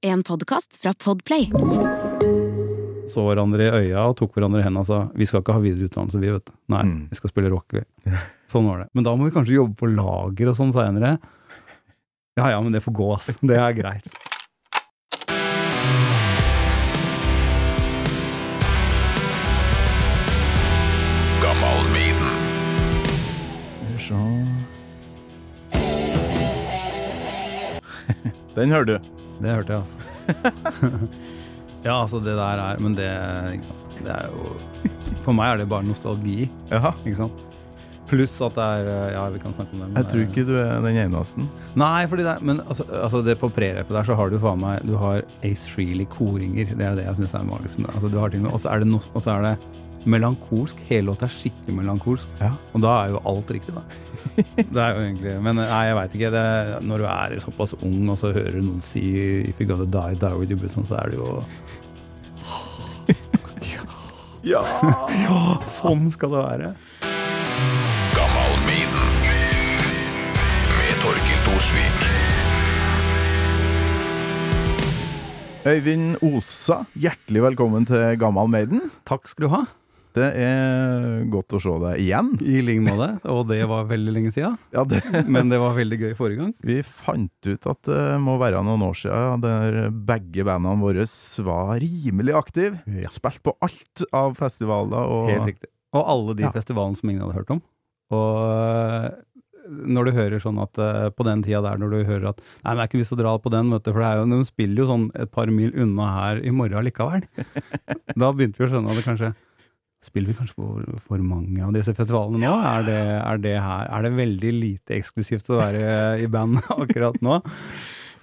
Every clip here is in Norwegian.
En podkast fra Podplay. Så hverandre i øya og tok hverandre i hendene og sa vi skal ikke ha videreutdannelse, vi, vet du. Nei, Mm. vi skal spille rock, vi. Sånn var det. Men da må vi kanskje jobbe på lager og sånn seinere. Ja ja, men det får gå, ass. Det er greit. Den hører du. Det hørte jeg, altså. ja, altså, det der er Men det, ikke sant. Det er jo For meg er det bare nostalgi, Ja. ikke sant. Pluss at det er Ja, vi kan snakke om det. men Jeg tror ikke du er den eneste. Nei, fordi det er, men altså, altså det på prereffet der så har du faen meg Du har Ace Freely-koringer. Det er det jeg syns er magisk med det. Altså, Og så er det, er melankolsk. Hele låta er skikkelig melankolsk. Ja. Og da er jo alt riktig, da. det er jo egentlig Men nei, jeg veit ikke. Det, når du er såpass ung, og så hører du noen si 'If you gotta die, die with your boots on', så er det jo Ja! Ja, sånn skal det være. Gammal Med Torkil Thorsvik. Øyvind Osa, hjertelig velkommen til Gammal Maiden. Takk skal du ha. Det er godt å se deg igjen. I like måte. Og det var veldig lenge siden. Ja, det, Men det var veldig gøy forrige gang. vi fant ut at det må være noen år siden der begge bandene våre var rimelig aktive. Ja. Spilt på alt av festivaler og Helt riktig. Og alle de Ja. festivalene som ingen hadde hørt om. Og øh, når du hører sånn at øh, på den tida der, når du hører at Nei, men det er ikke vits å dra på den, vet du, for det er jo, de spiller jo sånn et par mil unna her i morgen likevel. da begynte vi å skjønne det kanskje Spiller vi kanskje for, for mange av disse festivalene nå? Er, det, er det her Er det veldig lite eksklusivt å være i band akkurat nå?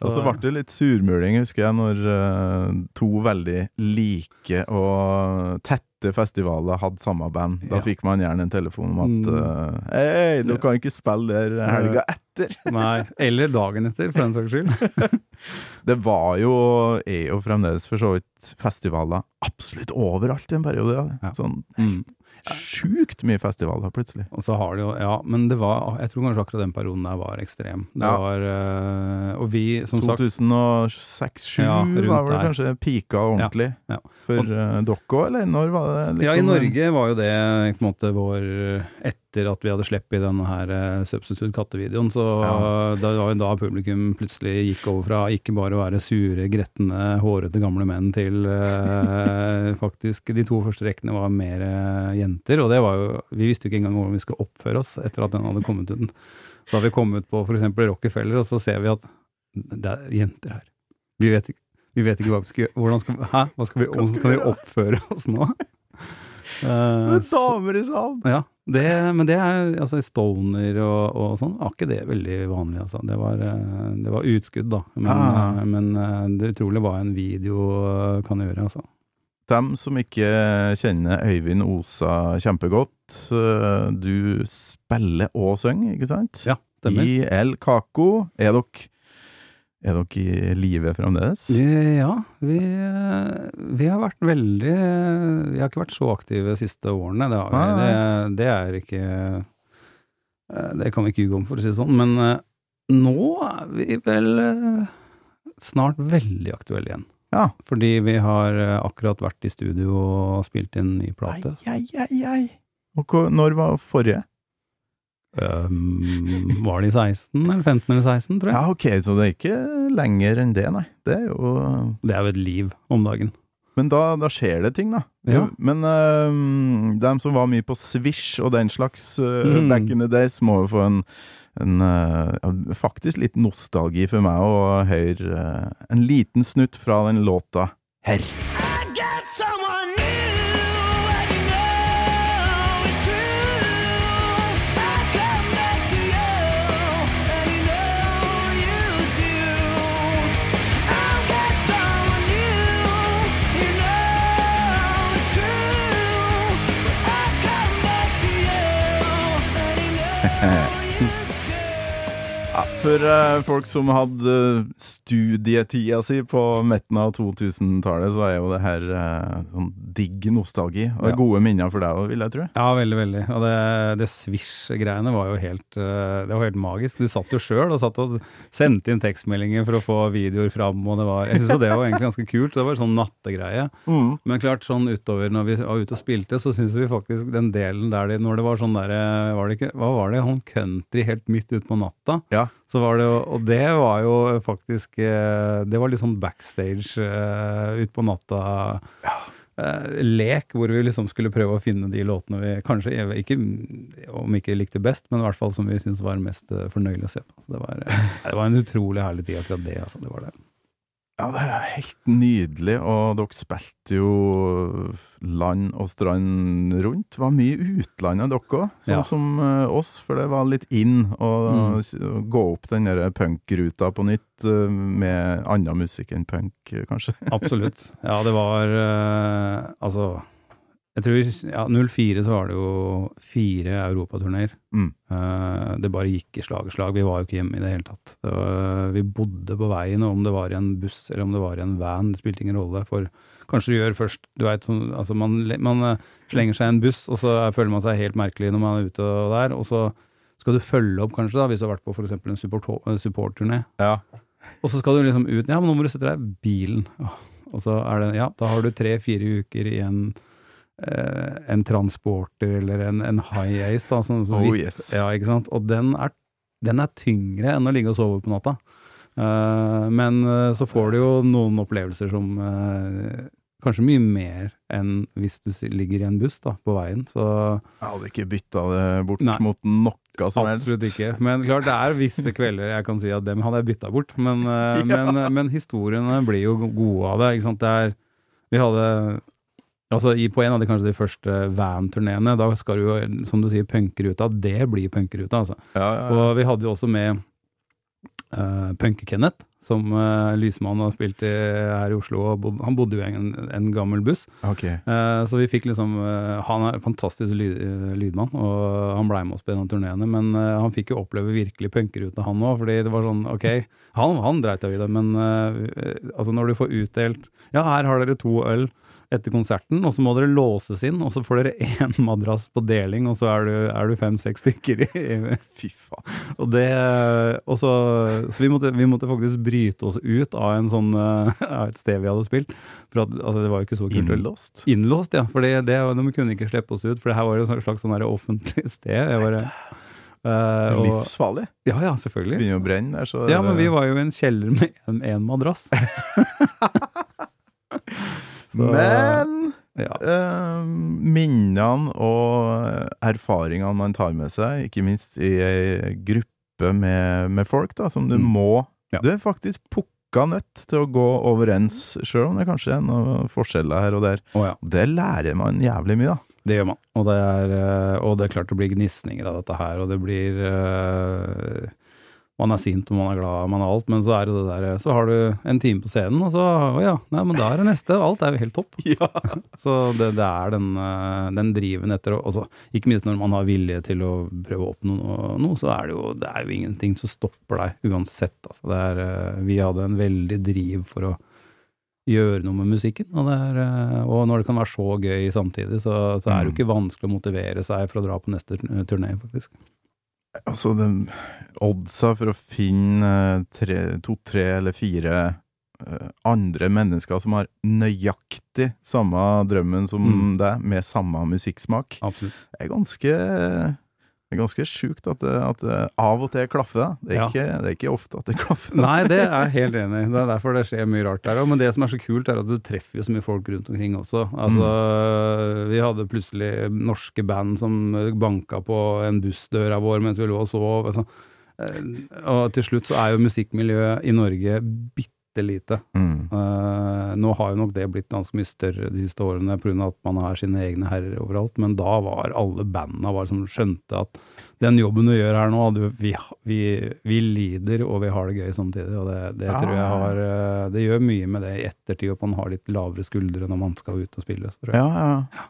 Og så ble det litt surmuling, husker jeg, når eh, to veldig like og tette festivaler hadde samme band. Da Ja. fikk man gjerne en telefon om at eh, Hei, du kan ikke spille der helga etter. Nei. Eller dagen etter, for den saks skyld. Det var jo, er jo fremdeles for så vidt festivaler absolutt overalt i en periode. Ja. Sånn Mm. Sjukt mye festivaler plutselig. Og så har det jo Ja, men det var Jeg tror kanskje akkurat den perioden der var ekstrem. Det Ja. var øh, Og vi, som sagt 2006-2007 Ja, var vel kanskje pika ordentlig. ja. For uh, dere òg, eller når var det? Ja, i liksom- Norge var jo det på en måte vår Etter at vi hadde sluppet denne her eh, Substitute kattevideoen, så Ja. da var jo da publikum plutselig gikk over fra ikke bare å være sure, gretne, hårete gamle menn til eh, faktisk De to første rekkene var mer eh, jenter, og det var jo Vi visste jo ikke engang hvordan vi skulle oppføre oss etter at den hadde kommet ut. Har vi kommet på f.eks. Rockefeller, og så ser vi at det er jenter her. Vi vet ikke, vi vet ikke hva vi skal gjøre. Hvordan skal, hæ? Hva skal vi, hvordan skal vi oppføre oss nå? Uh, Det er damer i salen! ja, det, men det er altså stoner og, og sånn, var ikke det veldig vanlig, altså. Det var, eh, det var utskudd, da. Men, Ah. eh, men eh, det utrolig hva en video kan gjøre, altså. Dem som ikke kjenner Øyvind Osa kjempegodt, du spiller og synger, ikke sant? Ja, stemmer. I El Caco. Er dere, er dere i live fremdeles? Ja, vi, vi har vært veldig Vi har ikke vært så aktive de siste årene. Det, vi. Det, det er ikke eh, Det kan vi ikke ljuge om, for å si det sånn. Men eh, nå er vi vel eh, snart veldig aktuelle igjen. Ja. Fordi vi har akkurat vært i studio og spilt inn ny plate. Ai, ai, ai, ai. Og når var forrige? Um, var det i 16 eller 15 eller 16, tror jeg? Ja, ok, så det er ikke lenger enn det, nei. Det er jo Det er jo et liv om dagen. Men da, da skjer det ting, da. Ja. Men um, dem som var mye på Swish og den slags uh, Mm. back in the days, må jo få en, en uh, faktisk litt nostalgi for meg å høre uh, en liten snutt fra den låta her. For eh, folk som hadde studietida si på midten av 2000-tallet, så er jo det her eh, sånn digg nostalgi. Og Ja. gode minner for deg òg, vil jeg tro. Ja, veldig, veldig. Og det, det Swish-greiene var jo helt eh, Det var helt magisk. Du satt jo sjøl og satt og sendte inn tekstmeldinger for å få videoer fram, og det var Jeg syns det var egentlig ganske kult. Det var sånn nattegreie. Men klart, sånn utover når vi var ute og spilte, så syns vi faktisk den delen der de Når det var sånn derre Var det Hva var det? Sånn country helt midt utpå natta. Ja. Så var det jo Og det var jo faktisk eh, Det var litt sånn backstage uh, utpå natta. Ja lek hvor vi liksom skulle prøve å finne de låtene vi kanskje ikke, om ikke likte best, men i hvert fall som vi syntes var mest eh, fornøyelig å se på. Så det var, eh, det var en utrolig herlig tid, akkurat det. Altså, det var det. Ja, det er helt nydelig, og dere spilte jo land og strand rundt. Det Var mye utlandet, dere òg, sånn Ja. som eh, oss, for det var litt in å Mm. gå opp den der punkruta på nytt eh, med annen musikk enn punk, eh, kanskje. Absolutt. Ja, det var Altså, jeg tror ja, 04 så var det jo fire europaturneer. Mm. Uh, det bare gikk i slag og slag. Vi var jo ikke hjemme i det hele tatt. Det var, vi bodde på veien, og om det var i en buss eller om det var i en van, det spilte ingen rolle. For kanskje du gjør først Du veit, altså man, man eh, slenger seg i en buss, og så føler man seg helt merkelig når man er ute og der, og så skal du følge opp, kanskje, da, hvis du har vært på f.eks. en support- eh, supportturné. Ja. Og så skal du liksom ut Ja, men nå må du sette deg i bilen. Og så er det Ja, da har du tre-fire uker i en eh, en transporter eller en, en high ace, da. som, som Oh, vidt- yes. Ja, ikke sant. Og den er, den er tyngre enn å ligge og sove på natta. Eh, men eh, så får du jo noen opplevelser som eh, Kanskje mye mer enn hvis du ligger i en buss da, på veien. Så Jeg hadde ikke bytta det bort Nei. mot noe som helst. Absolutt ikke. Men klart, det er visse kvelder jeg kan si at dem hadde jeg bytta bort. Men, eh, men, men historiene blir jo gode av det. Det er Vi hadde Altså, På en av de kanskje de første van-turneene, da skal du jo, som du sier, punkeruta. Det blir punkeruta, altså. Ja, ja, ja. Og vi hadde jo også med uh, Punke-Kenneth, som uh, lysmann har spilt i, her i Oslo. Og bod, han bodde jo i en, en gammel buss. Okay. Uh, så vi fikk liksom uh, Han er fantastisk lyd, eh, lydmann, og han blei med oss på en av turneene. Men eh, han fikk jo oppleve virkelig punkeruta, han òg. Fordi det var sånn, ok, han, han dreit jo i det, men eh, eh, altså når du får utdelt Ja, her har dere to øl etter konserten, og så må dere låses inn, og så får dere én madrass på deling, og så er du, er du fem-seks stykker i, i Fy faen. og det og så, så vi, måtte, vi måtte faktisk bryte oss ut av en sånn av et sted vi hadde spilt. For at, altså, det var jo ikke så kult. Innlåst? Innlåst, ja. For det, det, de kunne ikke slippe oss ut, for det her var jo et slags sånn offentlig sted. Jeg bare, og, Livsfarlig. ja, ja, selvfølgelig. Begynner å brenne der, så Ja, men vi var jo i en kjeller med en, en madrass. Så, Men ja. eh, minnene og erfaringene man tar med seg, ikke minst i ei gruppe med, med folk, da, som du Mm. må Ja. Du er faktisk pukka nødt til å gå overens, sjøl om det kanskje er noen forskjeller her og der. Oh, ja. Det lærer man jævlig mye, da. Det gjør man. Og det er, eh, og det er klart det blir gnisninger av dette her, og det blir eh, Man er sint og man er glad, man er alt, men så er det det der Så har du en time på scenen, og så Å ja, nei, men da er det neste. Alt er jo helt topp. Så det, det er den, eh, den driven etter å også, Ikke minst når man har vilje til å prøve å oppnå noe, noe, så er det jo det er jo ingenting som stopper deg uansett. Altså. Det er, eh, vi hadde en veldig driv for å gjøre noe med musikken. Og, det er, eh, og når det kan være så gøy samtidig, så, så er det jo ikke vanskelig å motivere seg for å dra på neste turné, faktisk. Altså, den oddsa for å finne eh, tre, to, tre eller fire eh, andre mennesker som har nøyaktig samme drømmen som Mm. deg, med samme musikksmak, Absolutt. er ganske det er ganske sjukt at at det av og til klaffer. det. Det er, Ja. ikke, det er ikke ofte at det klaffer. Nei, det er jeg helt enig i. Det er derfor det skjer mye rart der òg. Men det som er så kult, er at du treffer jo så mye folk rundt omkring også. Altså, Vi hadde plutselig norske band som banka på en bussdøra vår mens vi lå og sov. Altså. Eh, Og til slutt så er jo musikkmiljøet i Norge bitte lite. Mm. Uh, nå har jo nok det blitt ganske mye større de siste årene pga. at man har sine egne herrer overalt, men da var alle banda var som skjønte at den jobben du gjør her nå, du, vi, vi, vi lider og vi har det gøy samtidig. Og det, det tror jeg Ah. har eh, Det gjør mye med det i ettertid, at man har litt lavere skuldre når man skal ut og spille. Så tror jeg. Ja, ja.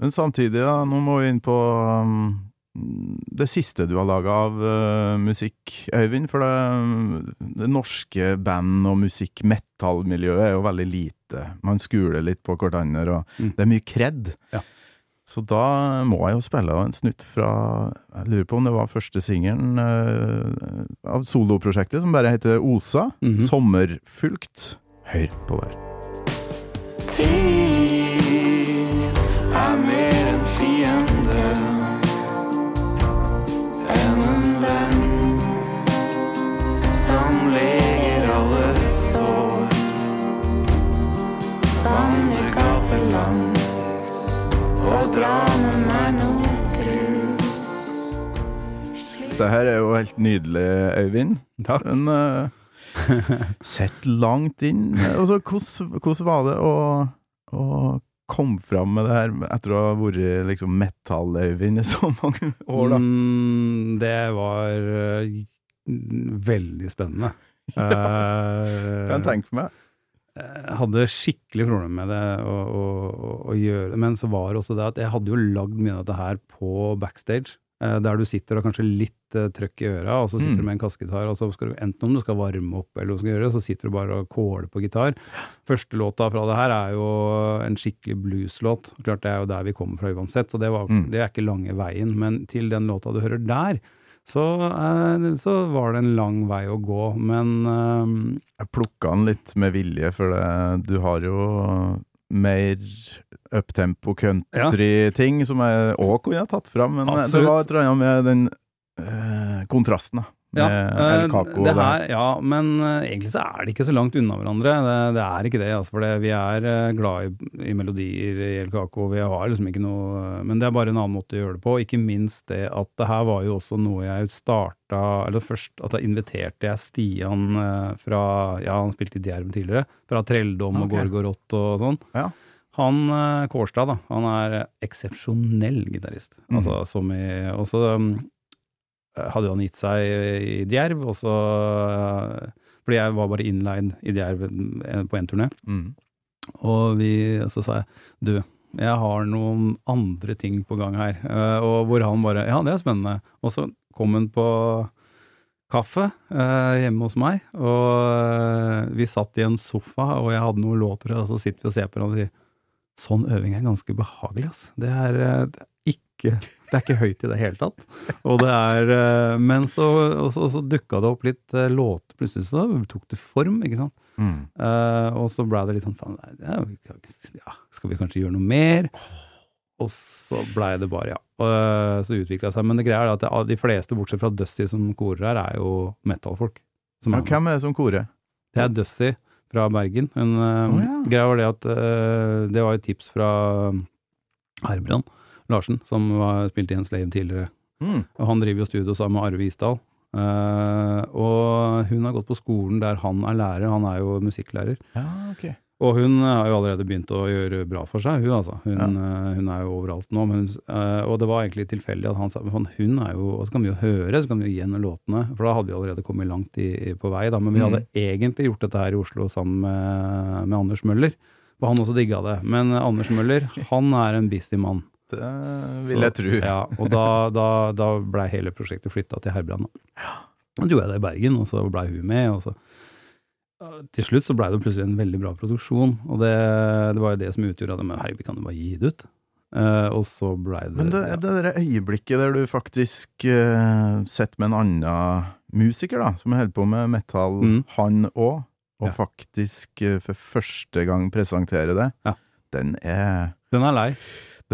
Men samtidig, ja, nå må vi inn på um, det siste du har laga av uh, musikk, Øyvind. For det, det norske band- og musikk metal-miljøet er jo veldig lite. Man skuler litt på hverandre, og Mm. det er mye kred. Ja. Så da må jeg jo spille en snutt fra Jeg lurer på om det var første singelen uh, av soloprosjektet, som bare heter Osa. Mhm. 'Sommerfulgt'. Hør på det. Tid er mer Det her er jo helt nydelig, Øyvind. Takk. Men uh, sett langt inn. Altså, hvordan, var det å, å komme fram med det her etter å ha vært liksom metall-Øyvind i så mange år, da? Mm, det var uh, veldig spennende. Eh, Kan jeg tenke meg. Jeg hadde skikkelig problemer med det å, å, å, å gjøre men så var det også det at jeg hadde jo lagd mye av dette her på backstage, eh, der du sitter og kanskje litt uh, trøkk i øra, og så sitter Mm. du med en kassegitar, og så skal du enten om du skal varme opp eller hva du skal gjøre, så sitter du bare og kåler på gitar. Første låta fra det her er jo en skikkelig blueslåt. Klart det er jo der vi kommer fra uansett, så det, var, Mm. det er ikke lange veien, men til den låta du hører der, så, eh, så var det en lang vei å gå, men eh, Jeg plukka den litt med vilje, for det, du har jo mer uptempo country-ting som jeg òg kunne tatt fram, men det var et eller annet med den øh, kontrasten, da. Med eh, El Caco. det her, ja, men eh, egentlig så er det ikke så langt unna hverandre. Det, det er ikke det, altså, for det, vi er eh, glad i, i melodier i El Caco. Vi har liksom ikke noe Men det er bare en annen måte å gjøre det på. Ikke minst det at det her var jo også noe jeg starta Eller først at da inviterte jeg Stian eh, fra Ja, han spilte i Djerv tidligere. Fra Trelldom og Gorgorot og sånn. Ja. Han eh, Kårstad, da. Han er eh, eksepsjonell gitarist. Mm. Altså som i også, um, hadde han gitt seg i Djerv, og så eh, Fordi jeg var bare innleid i Djerv eh, på en turné. Mm. Og vi, så sa jeg du, jeg har noen andre ting på gang her. Eh, og hvor han bare ja, det er spennende. Og så kom han på kaffe eh, hjemme hos meg, og eh, vi satt i en sofa, og jeg hadde noen låter, og så sitter vi og ser på hverandre og sier sånn øving er ganske behagelig, ass. Det er, eh, det ikke det er ikke høyt i det hele tatt. Og det er eh, Men så, så, så dukka det opp litt eh, låter, plutselig så tok det form, ikke sant. Mm. Uh, og så ble det litt sånn faen, ja, skal vi kanskje gjøre noe mer? Og så blei det bare, ja. Eh, så utvikla det seg. Men det greia er at de fleste, bortsett fra Dusty som korer her, er jo metal-folk. Ja, hvem er det som korer? Det er Dusty fra Bergen. Eh, Å, ja. Greia var det at uh, det var et tips fra Herbrand Larsen, som var, spilte i en Slave tidligere. Mm. Og han driver jo studio sammen med Arve Isdal. Uh, og hun har gått på skolen der han er lærer, han er jo musikklærer. Ja, okay. Og hun har jo allerede begynt å gjøre bra for seg, hun altså. Hun, Ja. uh, hun er jo overalt nå. Men, hun- uh, og det var egentlig tilfeldig at han sa men hun er jo Og så kan vi jo høre, så kan vi jo gi henne låtene. For da hadde vi allerede kommet langt i, på vei, da. Men vi Mm. hadde egentlig gjort dette her i Oslo sammen med, med Anders Møller. Og han også digga det. Men eh, Anders Møller, han er en busy mann. Det Så- vil jeg tro. Ja, og da, da, da blei hele prosjektet flytta til Herbrand. da. Så gjorde jeg det i Bergen, og så blei hun med. og så til slutt så blei det plutselig en veldig bra produksjon, og det, det var jo det som utgjorde at men herregud, vi kan jo bare gi det ut. Uh, og så blei det, Men det, ja. det der øyeblikket der du faktisk uh, sitter med en annen musiker, da, som holder på med metal, Mm. han òg, og Ja. faktisk uh, for første gang presenterer det, Ja. den, er, Den er lei.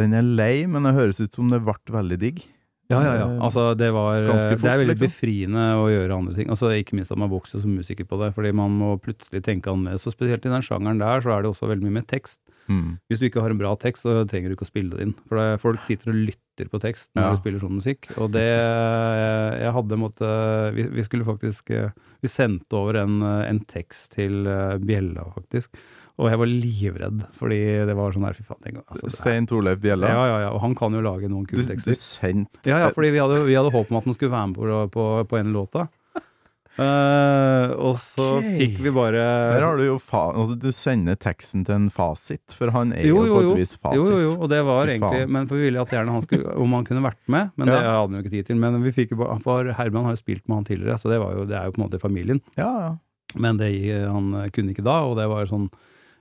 Den er lei, men det høres ut som det ble veldig digg. Ja, ja, ja. Eh, Altså, det var fort, Det er veldig liksom. befriende å gjøre andre ting. Altså, ikke minst at man vokser som musiker på det, fordi man må plutselig tenke annerledes. Og spesielt i den sjangeren der, så er det også veldig mye med tekst. Mm. Hvis du ikke har en bra tekst, så trenger du ikke å spille det inn. For det, folk sitter og lytter på tekst når Ja. du spiller sånn musikk. Og det Jeg hadde måttet vi, vi skulle faktisk eh, Vi sendte over en, eh, en tekst til eh, Bjella, faktisk. Og jeg var livredd, fordi det var sånn her, fy faen. Altså, Stein Torleif Bjella. ja, ja, ja. Og han kan jo lage noen kule tekster. du du sendte Ja, ja, fordi vi hadde, vi hadde håp om at han skulle være med på, på, på en låta. Uh, og så okay. fikk vi bare Der har du jo fa altså, Du sender teksten til en fasit, for han er Jo, jo, jo, på et vis fasit. Jo, jo, jo, og det var egentlig. Men for vi ville at gjerne han skulle Om han kunne vært med, men det hadde han jo ikke tid til. Men vi fikk jo bare For Herman har jo spilt med han tidligere, så det, var jo, det er jo på en måte familien. Ja, ja. Men det, han kunne ikke da, og det var sånn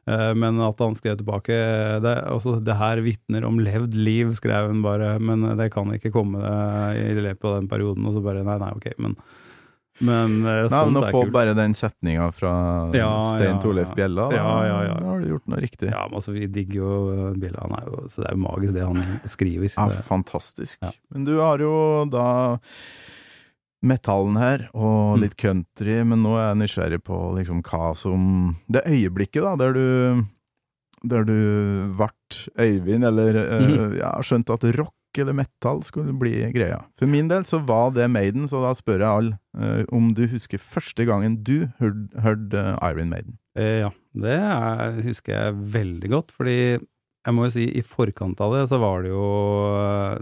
Men at han skrev tilbake det, også, det her vitner om levd liv, skrev han bare, men det kan ikke komme eh, i løpet av den perioden. Og så bare nei, nei, ok, men Men eh, Nei, men å få bare den setninga fra Ja, Stein ja, Torleif. Bjella, da, Ja, ja, ja. da har du gjort noe riktig. Ja, men altså, vi digger jo Bjella, han er jo Så det er jo magisk, det han skriver. Ja, fantastisk. Men du har jo da metallen her, og Mm. litt country, men nå er jeg nysgjerrig på liksom hva som Det øyeblikket, da, der du der du vart Øyvind, eller mm Mhm. ja, skjønte at rock eller metal skulle bli greia. For min del så var det Maiden, så da spør jeg alle eh, om du husker første gangen du hørte hørte, uh, Iron Maiden. Eh, ja, det er, husker jeg veldig godt, fordi jeg må jo si i forkant av det så var det jo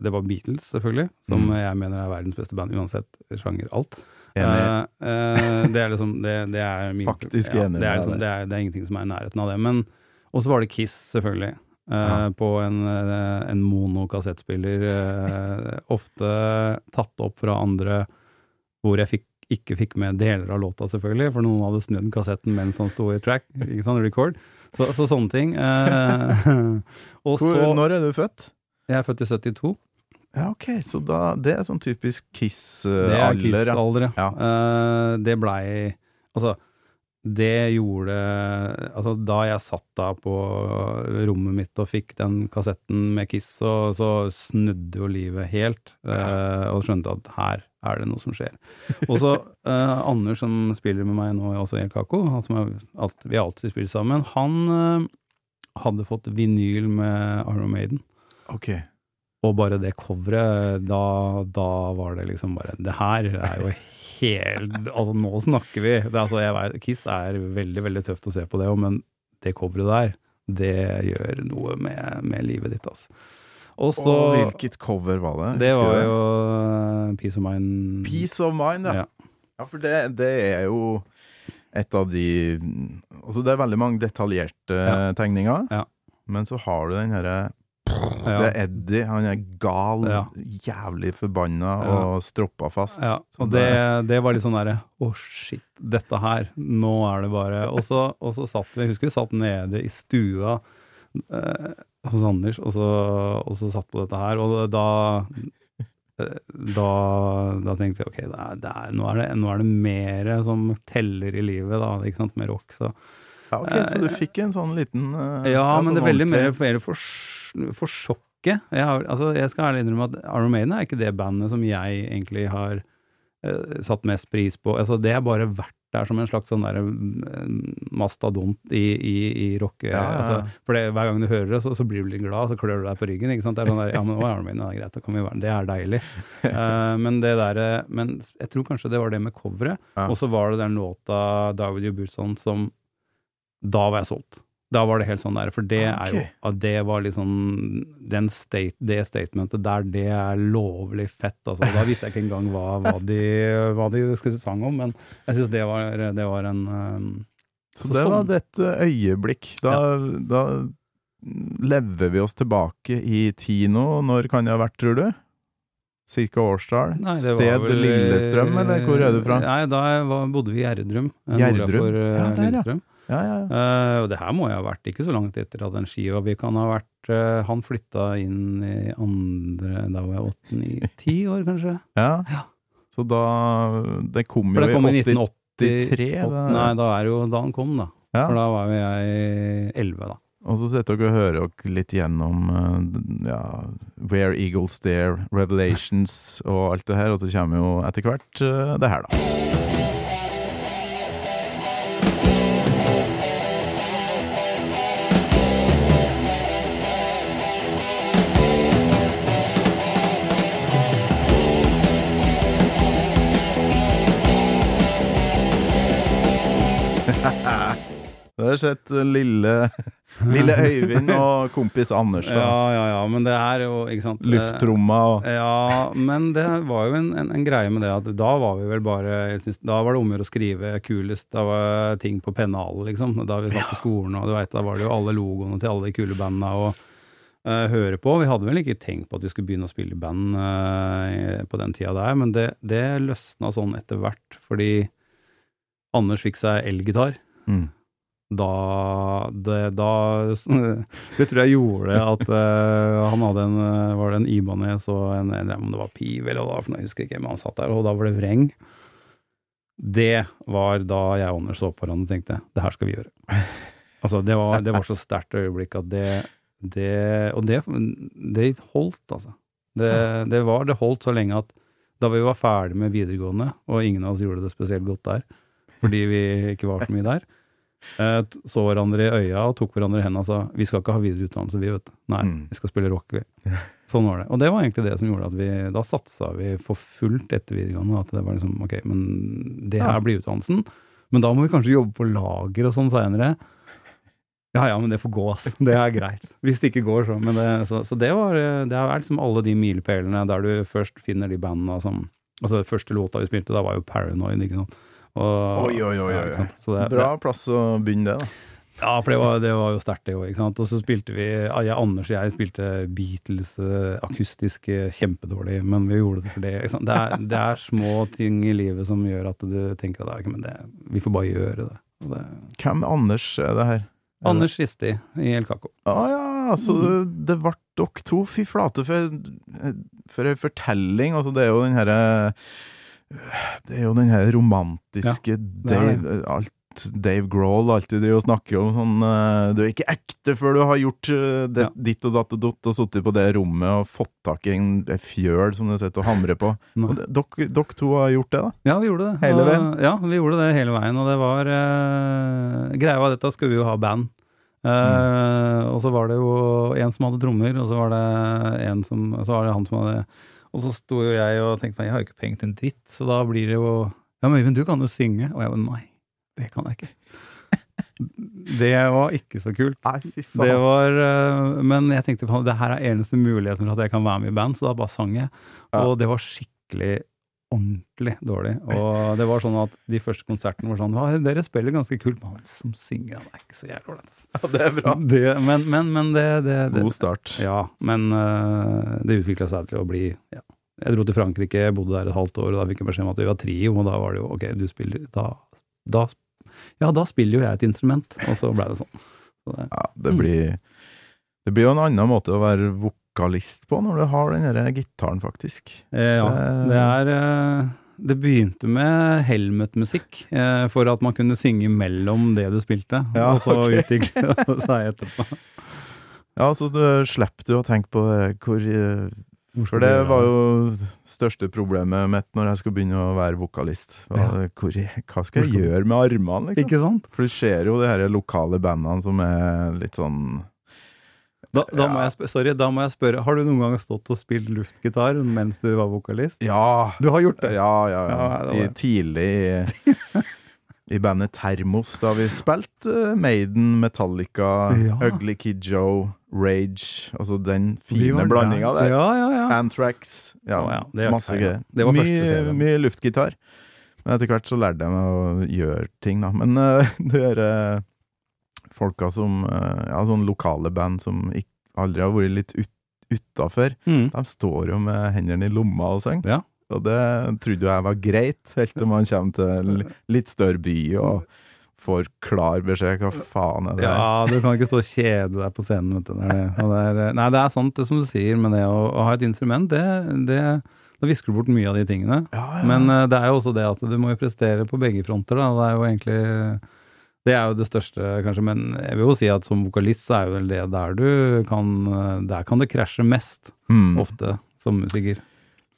Det var Beatles, selvfølgelig, som Mm. jeg mener er verdens beste band uansett sjanger, alt. Enig. Eh, eh, det er liksom Det, det er min Faktisk ja, enig det er, liksom, det, er, det er ingenting som er i nærheten av det. Men Og så var det Kiss, selvfølgelig. eh, Ja. På en, en monokassettspiller. ofte tatt opp fra andre hvor jeg fikk, ikke fikk med deler av låta, selvfølgelig, for noen hadde snudd kassetten mens han sto i track, ikke sant, record. Så, så sånne ting. Eh, og Hvor, så når er du født? Jeg er født i 72. Ja, ok, så da, det er sånn typisk Det er Kiss-alder. ja. Kiss-alder, Ja. Eh, det blei Altså, det gjorde Altså, da jeg satt da på rommet mitt og fikk den kassetten med Kiss, så, så snudde jo livet helt, eh, og skjønte at her er det noe som skjer. Og så eh, Anders, som spiller med meg nå, også i El Caco, som er alt, vi alltid spilt sammen, han eh, hadde fått vinyl med Iron Maiden. Okay. Og bare det coveret, da, da var det liksom bare Det her er jo helt Altså, nå snakker vi. Det, altså, vet, Kiss er veldig, veldig tøft å se på det òg, men det coveret der, det gjør noe med, med livet ditt, altså. Også, Og hvilket cover var det? Det var jo uh, Peace of Mind. Peace of Mind, ja. Ja. Ja, for det, det er jo et av de Altså, det er veldig mange detaljerte Ja. tegninger, Ja. men så har du den herre Ja. Det er Eddie, han er gal, Ja. jævlig forbanna Ja. og stroppa fast. Ja, og det, det var litt sånn derre Å, shit, dette her. Nå er det bare Og så, og så satt vi Jeg husker vi satt nede i stua eh, hos Anders, og så, og så satt på dette her, og da da, da tenkte vi ok, det er, det er, nå, er det, nå er det mer som teller i livet, da, ikke sant, med rock. Så Ja, ok, Så du fikk en sånn liten eh, ja, men sånn det er veldig mer, mer for, for sjokket. Jeg, har, altså, jeg skal ærlig innrømme at Iron Maiden er ikke det bandet som jeg egentlig har uh, satt mest pris på. Altså, det har bare vært der som en slags sånn der, uh, mastadont i, i, i rock. Ja, ja. Altså, for det, hver gang du hører det, så, så blir du litt glad, så klør du deg på ryggen. ikke sant? Det er sånn der, ja, men å, Iron Maiden, ja, greit, da kan vi være, det er deilig. Uh, men det der, eh, men jeg tror kanskje det var det med coveret. Og så var det den låta David Joburson som Da var jeg solgt. Da var det helt sånn der, for det er jo Det var liksom den state, Det statementet der, det er lovlig fett, altså. Da visste jeg ikke engang hva, hva, de, hva de skulle sang om, men jeg syns det, var- det var en um, Så så det sånn- var et eh, øyeblikk. Da, da lever vi oss tilbake i tid nå. Når kan det ha vært, tror du? Cirka årstall? Nei, Sted vel- Lillestrøm, eller hvor er du fra? Nei, da var, bodde vi i Gjerdrum. eh, Gjerdrum? eh, Ja, der, ja. Lillestrøm. Ja, ja, ja. Uh, og det her må jeg ha vært ikke så langt etter at den skiva Vi kan ha vært uh, Han flytta inn i andre Da var jeg åtte, ni, ti år, kanskje. ja. Ja. Så da Det kom jo det kom i i 1980. 83. da. Nei, da er det jo da han kom, da. For da var jo jeg elleve, da. Og så setter dere og hører dere litt gjennom eh, ja, Where Eagles Dare, Revelations og alt det her, og så kommer jo etter hvert det her, da. Det har sett lille, lille Øyvind og kompis Anders, da. Ja, ja, ja, men det er jo, ikke sant Lufttromma og Ja, men det var jo en, en, en greie med det at da var vi vel bare synes, Da var det om å gjøre å skrive kulest. Da var ting på pennalet, liksom. Da vi var på skolen, og du vet, da var det jo alle logoene til alle de kule bandene og uh, høre på. Vi hadde vel ikke tenkt på at vi skulle begynne å spille band uh, på den tida der, men det, det løsna sånn etter hvert, fordi Anders fikk seg elgitar. mm. Da det, da det tror jeg gjorde at uh, han hadde en eh, Var det en Ibanez og en, en om det var Piv eller hva for noe, jeg husker ikke, men han satt der, og da var det vreng. Det var da jeg og Anders så på hverandre og tenkte det her skal vi gjøre. Altså, det var, det var så sterkt øyeblikk at det, det Og det, det holdt, altså. Det, det var Det holdt så lenge at da vi var ferdig med videregående, og ingen av oss gjorde det spesielt godt der, fordi vi ikke var så mye der, så hverandre i øya og tok hverandre i hendene og sa vi skal ikke ha videreutdannelse, vi, vet du. Nei, Mm. vi skal spille rock, vi. Sånn var det. Og det var egentlig det som gjorde at vi Da satsa vi for fullt etter videregående. At det var liksom ok, men det her blir utdannelsen. Men da må vi kanskje jobbe på lager og sånn seinere. Ja ja, men det får gå, ass. Det er greit. Hvis det ikke går, så. Men det, så, så det var Det er liksom alle de milepælene der du først finner de bandene som Altså, første låta vi spilte, da var jo Paranoid, ikke sant. Og, Oi, oi, oi, oi. det, Bra plass å begynne det, da. ja, for det var, det var jo sterkt, det òg. Og så spilte vi jeg, Anders og jeg spilte Beatles eh, akustisk eh, kjempedårlig, men vi gjorde det for det. Det, er, det er små ting i livet som gjør at du tenker at det men det, vi får bare gjøre det. Det Hvem Anders er det her? Er Anders Risti i El Caco. det- ja, så det, det ble dere to. Fy flate, for, for ei fortelling. Altså, det er jo den herre Det er jo den her romantiske ja, Dave, alt Dave Grohl alltid driver og snakker om sånn eh, Du er ikke ekte før du har gjort eh, det, Ja. ditt og datt og dott og sittet på det rommet og fått tak i en fjøl som du sitter og hamrer på. Dere to har gjort det, da? Ja, vi gjorde det. Hele veien? Ja, vi gjorde det hele veien. Og det var eh, Greia var dette skulle vi jo ha band. Eh, Mm. Og så var det jo en som hadde trommer, og så var det en som Så var det han som hadde Og så sto jo jeg og tenkte jeg har jo ikke penger til en dritt, så da blir det jo Ja, men Øyvind, du kan jo synge. Og jeg var nei, det kan jeg ikke. Det var ikke så kult. Nei, fy Det var, eh, men jeg tenkte faen, det her er eneste muligheten for at jeg kan være med i band, så da bare sang jeg. Og det var skikkelig ordentlig dårlig. Og det var sånn at de første konsertene var sånn Dere spiller ganske kult, men han som synger, han er ikke så jævlig ålreit. altså». Ja, det er bra. Det- Men, men, men det, det, det God start. Ja, men uh, det utvikla seg til å bli ja. Jeg dro til Frankrike, bodde der et halvt år, og da fikk jeg beskjed om at vi var trio, og da var det jo ok, du spiller Da, da Ja, da spiller jo jeg et instrument, og så ble det sånn. Så det, Ja, det blir Det blir jo en annen måte å være vokalist på når du har den der gitaren, faktisk. Eh, ja, Det- det er eh, Det begynte med helmetmusikk eh, for at man kunne synge mellom det du spilte, Ja, og så okay. utvikle seg etterpå. Ja, så du slipper du å tenke på det, hvor eh, For det var jo største problemet mitt når jeg skulle begynne å være vokalist. Det, hvor, hva skal jeg gjøre med armene, liksom? Ikke sant? For du ser jo de her lokale bandene som er litt sånn Da, da, må jeg sorry, da må jeg spørre, har du noen gang stått og spilt luftgitar mens du var vokalist? Ja! Du har gjort det? Ja, ja, ja. I, tidlig i, bandet Termos, da vi spilte eh, Maiden, Metallica. Ugly Kid Joe, Rage Altså den fine blandinga der. Ja, ja, ja. Anthrax. Ja, Å, ja, det masse greier. Det var mye, mye luftgitar. Men etter hvert så lærte jeg meg å gjøre ting, da. Men uh, det er eh, folka som eh, Ja, sånne lokale band som aldri har vært litt ut, utafor, Mm. de står jo med hendene i lomma og synger. Ja. Og det trodde jeg var greit, helt til man kommer til en litt større by og får klar beskjed. Hva faen er det? Ja, du kan ikke stå og kjede deg på scenen. Vet du. Det det. Det er, nei, det er sant det som du sier, men det å, å ha et instrument, det, det Da visker du bort mye av de tingene. Ja, ja. Men eh, det er jo også det at du må jo prestere på begge fronter. Da. Det er jo egentlig Det er jo det største, kanskje. Men jeg vil jo si at som vokalist så er jo vel det der du kan Der kan det krasje mest, Mm. ofte, som musiker.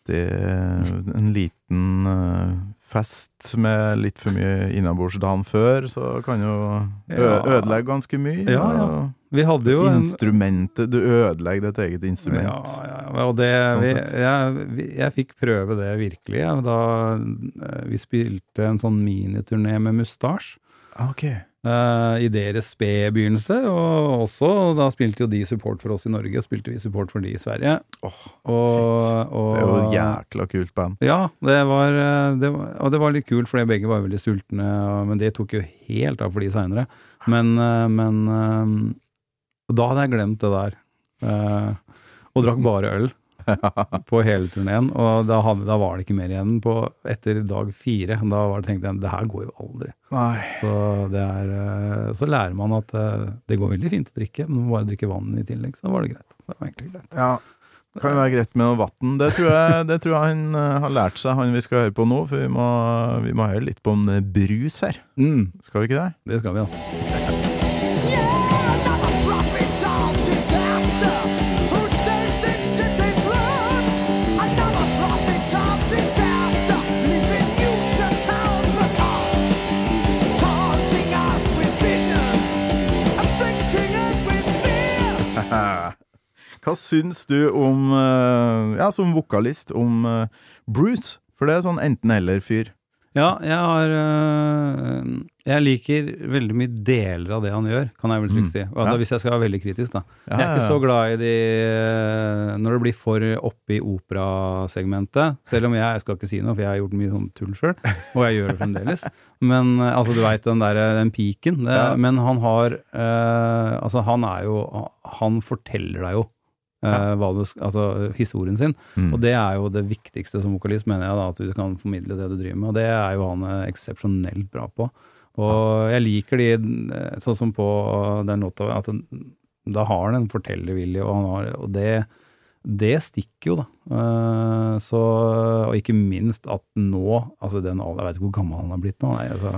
Det er en liten eh, fest med litt for mye innabords dagen før, så kan jo ødelegge ganske mye. Ja, ja. Vi hadde jo Instrumentet Du ødelegger ditt eget instrument. Ja, ja, ja. Og det, Sånn vi, jeg, jeg fikk prøve det virkelig, da eh, vi spilte en sånn miniturné med Mustasj. Ah, Ok. eh, i deres spede begynnelse. Og også, da spilte jo de support for oss i Norge, og spilte vi support for de i Sverige. Åh, og, og, Det er jo et jækla kult band. Ja, det var, eh, det var, og det var litt kult, fordi begge var veldig sultne, men det tok jo helt av for de seinere. Men, eh, men da hadde jeg glemt det der. Uh, og drakk bare øl på hele turneen. Og da, hadde, da var det ikke mer igjen på etter dag fire. Da var det, tenkte jeg det her går jo aldri. Nei. Så, det er, eh, så lærer man at eh, det går veldig fint å drikke, men man må bare drikke vann i tillegg. Så var det greit. Det var egentlig greit. Ja. Det kan jo være greit med noe vann. Det, det tror jeg han eh, har lært seg, han vi skal høre på nå. For vi må, vi må høre litt på en brus her. Mm, Skal vi ikke det? det skal vi, altså. Hva syns du om, eh, ja, som vokalist, om eh, Bruce? For det er sånn enten-eller-fyr. Ja, jeg har øh, Jeg liker veldig mye deler av det han gjør, kan jeg vel trygt Mm. si. Ja. Hvis jeg skal være veldig kritisk, da. Ja, jeg er ikke så glad i de øh, Når det blir for oppe i operasegmentet. Selv om jeg, jeg skal ikke si noe, for jeg har gjort mye sånn tull sjøl, og jeg gjør det fremdeles. Men øh, altså, du veit den der den piken. Det, Ja. Men han har Altså, han er jo Han forteller deg jo Ja. hva du, altså, historien sin. Mm. Og det er jo det viktigste som vokalist, mener jeg, da, at du kan formidle det du driver med. Og det er jo han eh, eksepsjonelt bra på. Og jeg liker de, eh, sånn som på den låta, at den, da har han en fortellervilje, og, han har, og det, det stikker jo, da. Uh, så, og ikke minst at nå, altså den alder, jeg vet ikke hvor gammel han har blitt nå, nei, altså,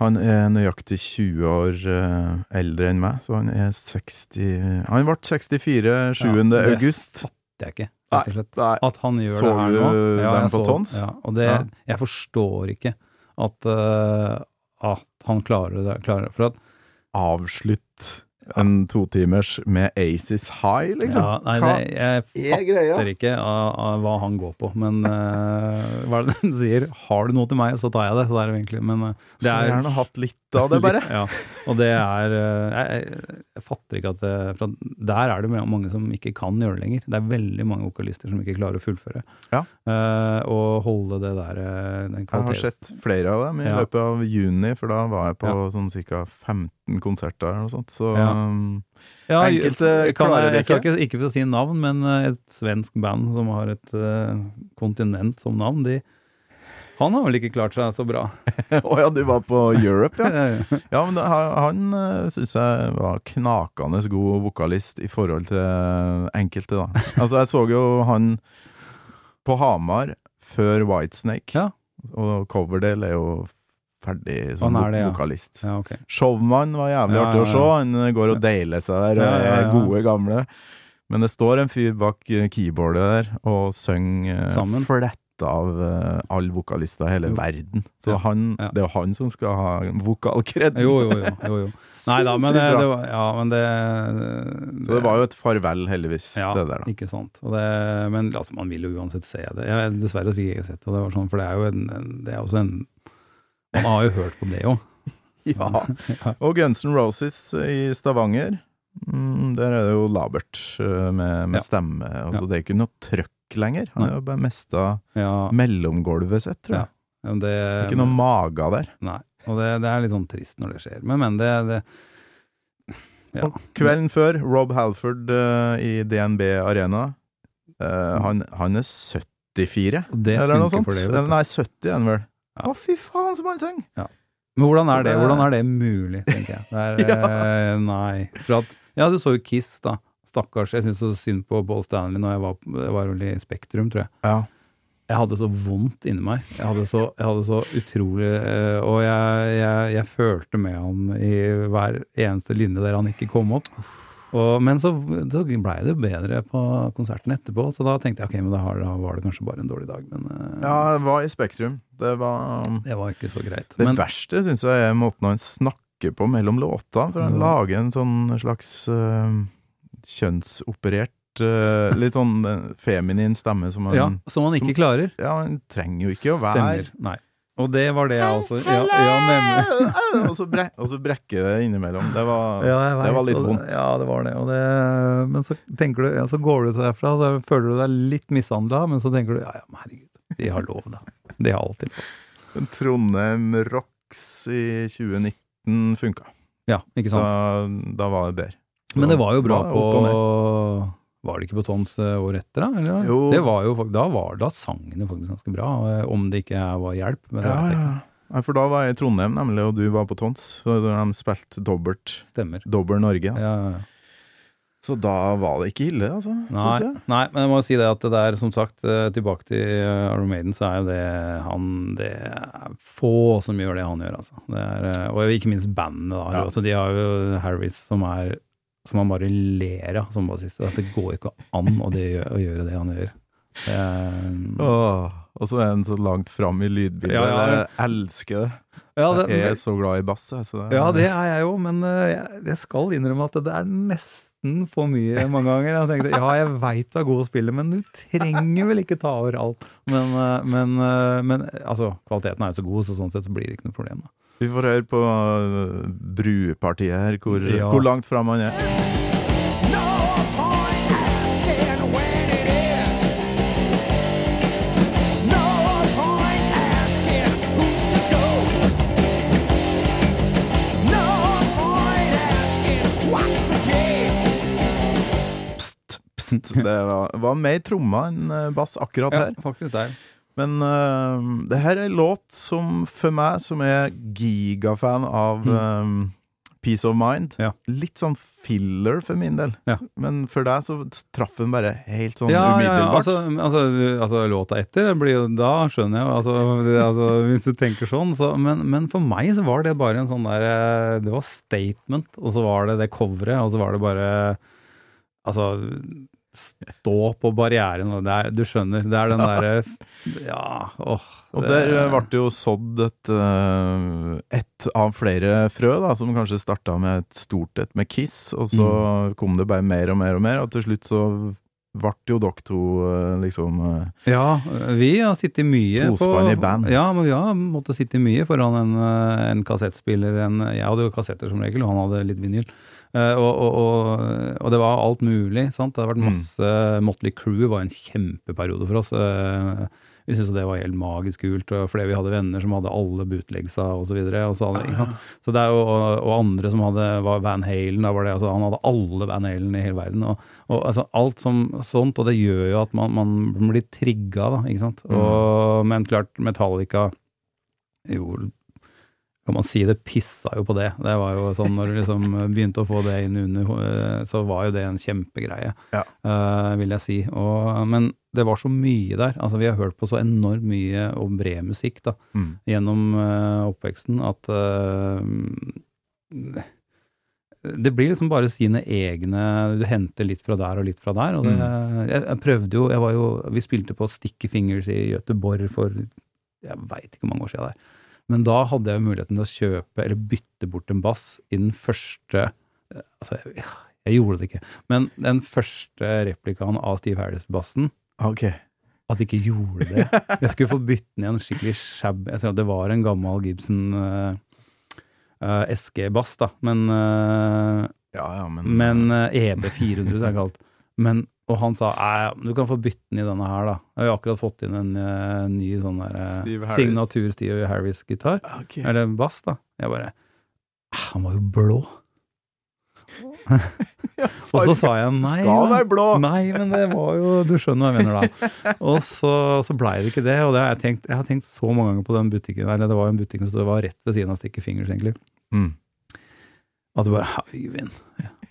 Han er nøyaktig 20 år eh, eldre enn meg, så han er 60 Han ble 64 7. Ja, det- august. det jeg ikke, rett og slett. Nei. At han gjør Så det her du nå. dem på så- tons? Ja, og det, Ja. jeg forstår ikke at, uh, at han klarer det. Klarer, for at Avslutt en totimers med Aces High, liksom. ja, nei, det, jeg er fatter ikke av, av hva han går på. Men uh, hva er det de sier? Har du noe til meg, så tar jeg det. Så det er egentlig. Men uh, det Skulle er gjerne hatt litt av det, bare. ja, og det er eh, jeg, jeg, fatter ikke at det, for Der er det mange som ikke kan gjøre det lenger. Det er veldig mange vokalister som ikke klarer å fullføre. Ja. Uh, og holde det der eh, den Jeg har sett flere av dem i Ja. løpet av juni, for da var jeg på sånn ca. 15 konserter eller noe sånt. Så Ja. Ja, Enkelte kan klarer jeg, ikke. jeg skal ikke, ikke få si navn, men eh, et svensk band som har et uh, kontinent som navn, de Han har vel ikke klart seg så bra. Å ja, du var på Europe, ja. ja. Men han, han syns jeg var knakende god vokalist i forhold til enkelte, da. Altså, jeg så jo han på Hamar før Whitesnake, Ja. og Coverdale er jo ferdig som det, vokalist. ja, Okay. Showman var jævlig artig å se. Han går og deiler seg der og er gode gamle. Men det står en fyr bak eh, keyboardet der og synger eh, Sammen. Fletta av uh, alle vokalister i hele Jo. verden. Så han, ja. det er jo han som skal ha vokalkred. Jo, jo, jo. jo, jo. Nei da, men det, det var Ja, men det Så det var jo et farvel, heldigvis, ja, det der, da. ikke sant. Det, men altså, man vil jo uansett se det. Jeg, dessverre fikk jeg ikke sett det. det var sånn, for det er jo en, en, det er også en Man har jo hørt på det òg. Ja. Og Guns N' Roses i Stavanger. Mm, der er det jo labert eh, med, med Ja. stemme. Altså, Ja. Det er ikke noe trøkk lenger. Han har bare mista Ja, mellomgolvet sitt, tror jeg. ja, det, ikke noe maga der. Nei. Og det, det er litt sånn trist når det skjer. Men, men det, det Ja. Og kvelden før, Rob Halford uh, i DNB Arena. Uh, han, han er 74, det eller noe sånt. det, nei, 70 er han vel. Ja. Å, fy faen, som han Ja. Men hvordan er det, hvordan er det mulig, tenker jeg. Det er, ja. nei. For at, ja, du så jo Kiss, da. Stakkars. Jeg syns så synd på Paul Stanley når jeg var, jeg var i Spektrum, tror jeg. Ja. Jeg hadde så vondt inni meg. Jeg hadde så, jeg hadde så utrolig eh, Og jeg, jeg, jeg følte med han i hver eneste linje der han ikke kom opp. Og, men så, så blei det bedre på konserten etterpå, så da tenkte jeg ok, men da, var det kanskje bare en dårlig dag. Men eh, ja, det var i Spektrum. Det var um, det var ikke så greit. Det Men, verste syns jeg er måten han snakker på mellom låtene. For han Ja. lager en sånn slags eh, kjønnsoperert eh, Litt sånn eh, feminin stemme som han ja, som han ikke som- klarer. Ja, han trenger jo ikke å være Stemmer. Nei. Og det var det jeg også. Ja, ja og, så brek, og så brekker det innimellom. Det var, Ja, vet, det var litt det- vondt. Ja, det var det. Det men så du, ja, så går du til derfra, så føler du deg litt mishandla, men så tenker du ja, ja, men herregud, de har lov, da. De har alltid lov. Trondheim Rocks i 2019 funka. Ja, ikke sant. Da, da var det bedre. Men det var jo bra på. Var det ikke på Tons år året etter, da? Eller? Jo. Det var jo, da, var, da sang det faktisk ganske bra, eh, om det ikke var hjelp. Men det Ja, vet jeg ja. Nei, for da var jeg i Trondheim, nemlig, og du var på Tons. Da de spilte dobbelt. Stemmer. dobbel Norge. Ja, ja. Så da var det ikke ille, altså. Nei, jeg. nei, men jeg må si det at det der, som sagt, eh, tilbake til eh, Iron Maiden, så er jo det han Det er få som gjør det han gjør, altså. Det er, eh, og ikke minst bandet, da. Ja. Altså, de har jo Harris som er som han bare ler av som bassist. At det går ikke an å, det, å gjøre det han gjør. Åh, og så er han så langt fram i lydbildet. Ja, ja. Jeg elsker det. ja, det, Jeg er så glad i bass. jeg, Så det, Ja, det er jeg jo, men eh, jeg, jeg skal innrømme at det er nesten for mye mange ganger. Jeg tenkte, ja, jeg veit du er god å spille, men du trenger vel ikke ta over alt. Men, eh, men, men altså, kvaliteten er jo så god, så sånn sett så blir det ikke noe problem. Da. Vi får høre på øh, brupartiet her, hvor, Ja. hvor langt fram han er. No point asking when it is. No point asking who's to go. No point asking what's the game. Pst, pst. Det var, var mer trommer enn øh, bass akkurat Ja, her. faktisk der. Men uh, det her er en låt som for meg, som er gigafan av øh, Peace of Mind, Mm. Ja. litt sånn filler for min del. Ja. Men for deg så traff den bare helt sånn Ja, ja, ja, altså, altså, altså låta etter blir Da skjønner jeg altså, det, altså, hvis du tenker sånn. Så, men, men for meg så var det bare en sånn der eh, Det var statement, og så var det det coveret, og så var det bare Altså Stå på barrieren. og Det er, du skjønner. Det er den derre Ja, åh. Og der øh, ble det jo sådd et, øh, et av flere frø, da, som kanskje starta med et stort et med Kiss, og så Mm. kom det bare mer og mer og mer, og til slutt så ble jo dere to øh, liksom Ja, vi har sittet mye Tospann i band. Ja, men vi har måttet sitte mye foran en, eh, en kassettspiller. En, jeg hadde jo kassetter som regel, og han hadde litt vinyl. Eh, og, og, og, og det var alt mulig. sant? Det har vært Mm. masse Motley Crew var en kjempeperiode for oss. Eh, vi syntes det var helt magisk kult, fordi vi hadde venner som hadde alle bootlegsa og så videre. Så, hadde, ikke sant? så det er jo, og, og andre som hadde var Van Halen, da var det, altså, han hadde alle Van Halen i hele verden. Og, og altså, alt som sånt, og det gjør jo at man, man blir trigga, da, ikke sant. Og, men klart, Metallica gjorde kan man si det pissa jo på det. Det var jo sånn når du liksom begynte å få det inn under, eh, så var jo det en kjempegreie, Ja. uh, vil jeg si. Og, men det var så mye der. Altså vi har hørt på så enormt mye og bred musikk da, mm. gjennom uh, oppveksten at uh, det blir liksom bare sine egne Du henter litt fra der og litt fra der. Og det, jeg, jeg prøvde jo Jeg var jo Vi spilte på Sticky Fingers i Göteborg for Jeg veit ikke hvor mange år siden det er. Men da hadde jeg muligheten til å kjøpe eller bytte bort en bass i den første Altså, jeg, jeg gjorde det ikke. Men den første replikaen av Steve Harris-bassen Ok. at de ikke gjorde det. Jeg skulle få bytte den i en skikkelig shab. Jeg tror det var en gammel Gibson uh, uh, SG-bass, da. Men, uh, Ja, ja, men, men eh, EB400, som det er kalt. Men, og han sa "Nei, du kan få bytte den i denne her, da. Jeg har akkurat fått inn en uh, ny sånn der uh, signatur Steve Harris-gitar. Okay. Eller bass, da. Jeg bare "Ah, Han var jo blå. og så sa jeg nei. Skal være blå! Nei, men det var jo Du skjønner hva jeg mener da. Og så, så blei det ikke det. Og det har jeg tenkt Jeg har tenkt så mange ganger på den butikken der. Det var jo en butikk som var rett ved siden av Sticky Fingers, egentlig. Mm. At det bare Øyvind.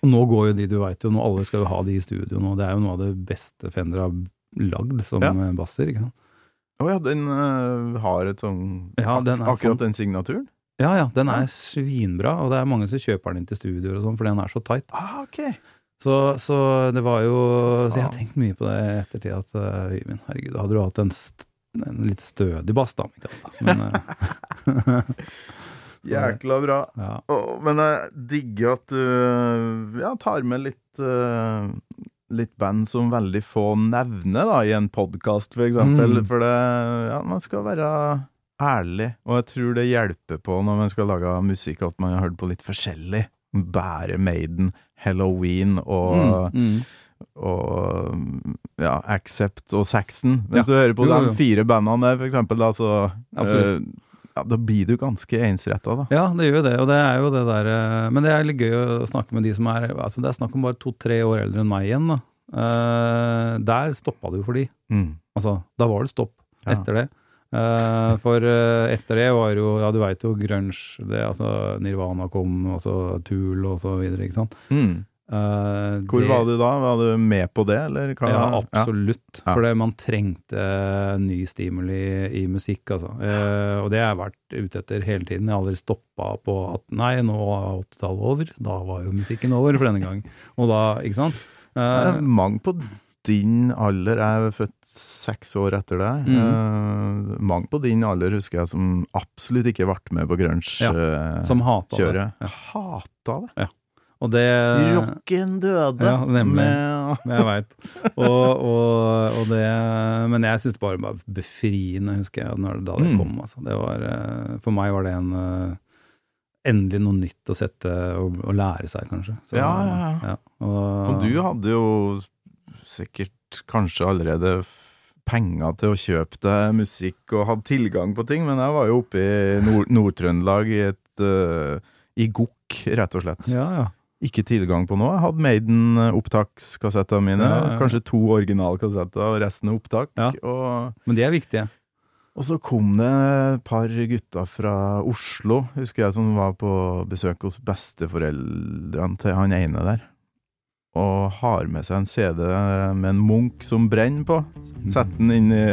Og nå går jo de, du veit jo, nå alle skal jo ha de i studio nå. Det er jo noe av det beste Fender har lagd som Ja. eh, basser, ikke sant. Å ja, den uh, har et sånn Ja, den Akkurat den signaturen? Ja ja, den er svinbra, og det er mange som kjøper den inn til studioer og sånn, fordi den er så tight. Ah, ok. Så, så det var jo Så jeg har tenkt mye på det i ettertid, at uh, Øyvind, herregud, hadde du hatt en, en litt stødig bass, da. Men eh, Jækla bra. ja. Oh, men jeg digger at du ja, tar med litt uh, Litt band som veldig få nevner da, i en podkast, for eksempel. Mm. For det Ja, man skal være ærlig, og jeg tror det hjelper på når man skal lage musikk, at man har hørt på litt forskjellig. Bære Maiden, Halloween og, Mm, mm. og ja, Accept og Saxon. Hvis Ja. du hører på Jo, de fire bandene der, for eksempel, da, så Absolutt. Ja, Da blir du ganske ensretta, da. Ja, det gjør jo det, og det er jo det der eh, Men det er litt gøy å snakke med de som er Altså, det er snakk om bare to-tre år eldre enn meg igjen, da. Uh, der stoppa det jo for de. Mm. Altså, da var det stopp Ja. etter det. Uh, for uh, etter det var jo Ja, du veit jo grunge, det, altså Nirvana kom, og så Tool og så videre, ikke sant. Mm. Eh, Hvor det- var du da? Var du med på det, eller? Ja, absolutt. Ja. For man trengte ny stimuli i musikk, altså. Uh, og det har jeg vært ute etter hele tiden. Jeg har aldri stoppa på at nei, nå er 80-tallet over. Da var jo musikken over for denne gang. Og da, ikke sant. Eh, mange på din alder, jeg er født seks år etter deg. Mm. Uh, mange på din alder husker jeg som absolutt ikke ble med på grunge-kjøret. som hata det. Hata det. Og det Rocken døde. Ja, nemlig. Med, Jeg veit. Og, og, og det Men jeg syns det bare var befriende, husker jeg, når, da det Mm. kom. Altså. Det var, eh, for meg var det en eh, Endelig noe nytt å sette og, og lære seg, kanskje. Så, Ja, ja, ja. Og, og du hadde jo sikkert kanskje allerede penger til å kjøpe deg musikk og hadde tilgang på ting, men jeg var jo oppe i Nord- Nord-Trøndelag i et eh, I Gokk, rett og slett. Ja, ja. Ikke tilgang på noe. Jeg hadde Maiden-opptakskassettene mine. Ja, ja, ja. Kanskje to originalkassetter, og resten er opptak. Og, Men de er viktige. og så kom det et par gutter fra Oslo, husker jeg, som var på besøk hos besteforeldrene til han ene der. Og har med seg en CD med en Munch som brenner på. Setter den inn i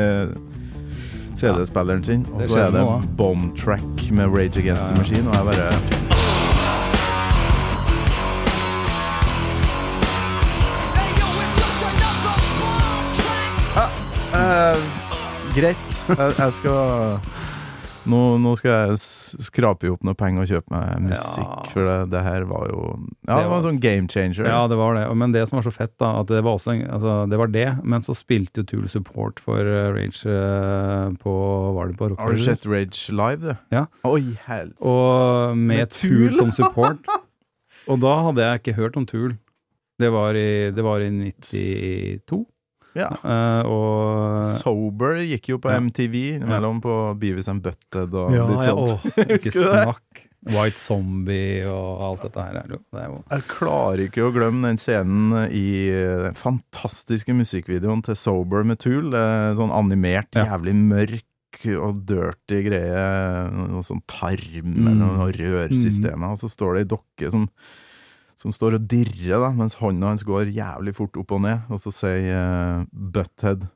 CD-spilleren sin, og så er det. Bomb Track med Rage Against the. Machine, og jeg bare greit. Jeg, jeg skal nå, nå skal jeg skrape opp noe penger og kjøpe meg musikk, Ja. for det, det her var jo Ja, Det det var en sånn game changer. Ja, det var det. Men det som var så fett, da, at det var også altså, det var det, men så spilte jo Tool Support for eh, Rage eh, på Var det på Har du sett Rage live, du? Ja. Oi, hel... Og med, Med Tool? som support. Og da hadde jeg ikke hørt om Tool. Det var i, det var i 92. Ja. Uh, og Sober gikk jo på Ja. MTV, mellom på Beavis and Butted og ja, litt ja, å, ikke snakk. White Zombie og alt dette her. er jo- Det er jo Jeg klarer ikke å glemme den scenen i den fantastiske musikkvideoen til Sober med Tool. Sånn animert, Ja. jævlig mørk og dirty greie. Noe sånn tarm Mm. eller noe rørsystemer. Og så står det ei dokke som, som står og dirrer, da, mens hånda hans går jævlig fort opp og ned. Og så sier uh, Butthead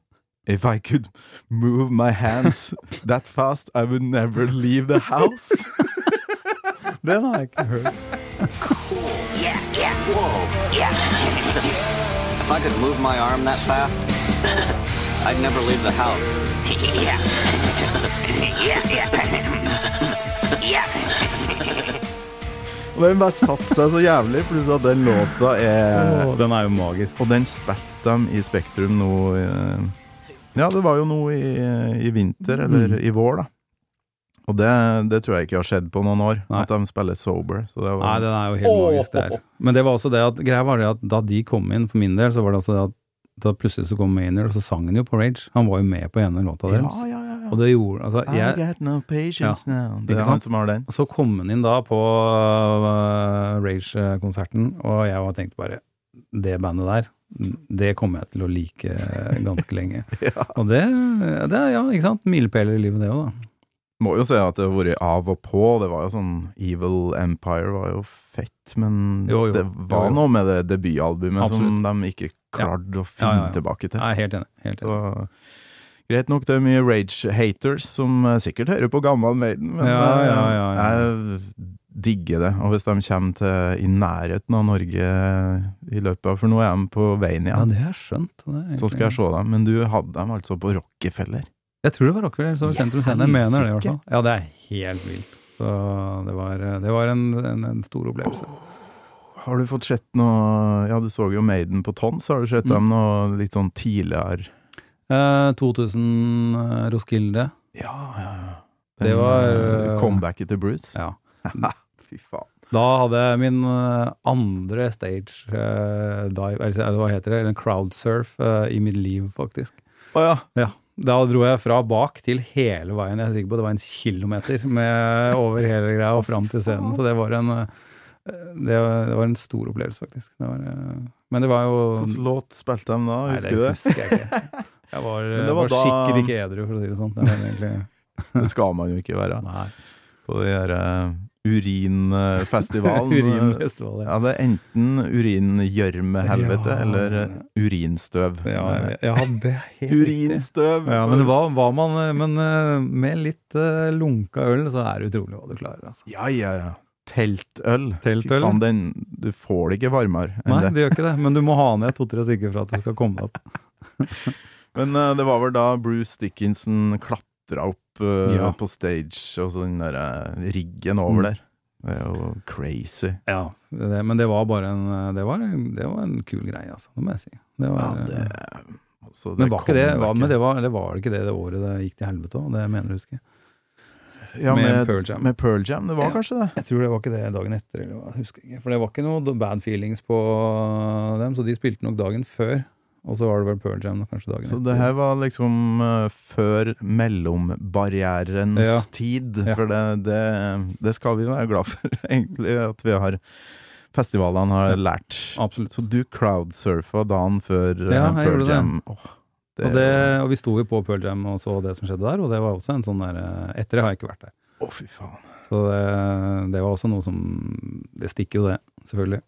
If I could move my hands that fast, I would never leave the house. Den har jeg ikke hørt. Yeah, yeah. Whoa, yeah. if I could move my arm that fast, I'd never leave the house. yeah. yeah, yeah. yeah. Og den bare satte seg så jævlig, pluss at den låta er oh, den er jo magisk. Og den spilte dem i Spektrum nå eh, Ja, det var jo nå i, i vinter, eller Mm. i vår, da. Og det, det tror jeg ikke har skjedd på noen år, Nei. at de spiller sober. Så det Nei, den er jo helt oh, magisk der. Men det var også det at greia var det at da de kom inn, for min del, så var det altså det at da plutselig så kom Maynard, og så sang han jo på Rage. Han var jo med på ene låta deres. ja, ja, ja. Og det gjorde Altså, I got no patience now. Det er han som har den. Så kom han inn da på uh, Rage-konserten, og jeg var tenkt bare Det bandet der, det kommer jeg til å like ganske lenge. Ja. Og det, det er, ja, ikke sant, milepæler i livet, det òg, da. Må jo si at det har vært av og på. Det var jo sånn Evil Empire var jo fett, men Jo, jo. det var Jo, jo. noe med det debutalbumet som de ikke klarte å finne Ja, ja, ja. tilbake til. Jeg er helt enig. Helt enig. Så, greit nok, det er mye rage-haters som eh, sikkert hører på gammel Maiden, men Ja, eh, ja, ja, jeg digger det. Og hvis de kommer til i nærheten av Norge i løpet av For nå er de på veien igjen. Ja, det har jeg skjønt. Så skal jeg se dem. Men du hadde dem altså på Rockefeller. Jeg tror det var Rockefeller, så Sentrum Scene. Mener det, i hvert fall. Ja, det er helt vilt. Så det var, det var en, en, en stor opplevelse. Har du fått sett noe Ja, du så jo Maiden på Tons. Har du sett Mm. dem noe litt sånn tidligere? Eh, 2000 eh, Roskilde. Ja, ja, ja. Det var uh, Comebacket til Bruce. Ja. Fy faen. Da hadde jeg min andre stage uh, dive, eller hva heter det, eller en crowdsurf uh, i mitt liv, faktisk. Oh, ja. Ja. Da dro jeg fra bak til hele veien. Jeg er sikker på det var en kilometer med over hele greia og fram til scenen. Så det var en det var, det var en stor opplevelse, faktisk. Det var, men det var jo Hvilken låt spilte de da? Husker det du det? husker jeg ikke. Jeg var, Men det var var da- sikkert ikke edru, for å si det sånn. Det egentlig, Det skal man jo ikke være. nei. På de her uh, urinfestivalen. Urinfestival, ja. Ja, det er enten uringjørmehelvete Ja. eller eh, urinstøv. Ja, ja, det er helt. Urinstøv! Ja, men, hva, var, var man, men eh, med litt uh, lunka øl, så er det utrolig hva du klarer. Altså. Ja, ja, ja. Teltøl. Teltøl, Fan, den, du får det ikke varmere enn Nei, det. det gjør ikke det, men du må ha ned to-tre stykker for at du skal komme deg opp. Men uh, det var vel da Bruce Dickinson klatra opp uh, Ja. på stage, og så den der eh, riggen over Mm. der. Det er jo crazy. Ja, det, men det var bare en det var, det var en kul greie, altså. Det må jeg si. Det Ja, det, altså, men var ikke det, var, men det var, det var ikke det det året det gikk til helvete òg, det mener du husker huske. ja, med med, Pearl Jam. Med Pearl Jam, det var Ja. kanskje det. Jeg tror det var ikke det dagen etter, eller jeg husker ikke. For det var ikke noe bad feelings på dem, så de spilte nok dagen før. Og så var det vel Pearl Jam kanskje dagen Så det her var liksom uh, før mellombarrierens Ja. tid, for det, det, det skal vi være glad for, egentlig, at vi har festivalene har lært. Absolutt. Så du crowdsurfa dagen før eh, Ja, jeg Pearl. Jam. Åh, det, og, det, og vi sto jo på Pearl Jam og så det som skjedde der, og det var også en sånn der eh, Etter det har jeg ikke vært der. Å, fy faen. Så det, det var også noe som Det stikker jo, det. Selvfølgelig.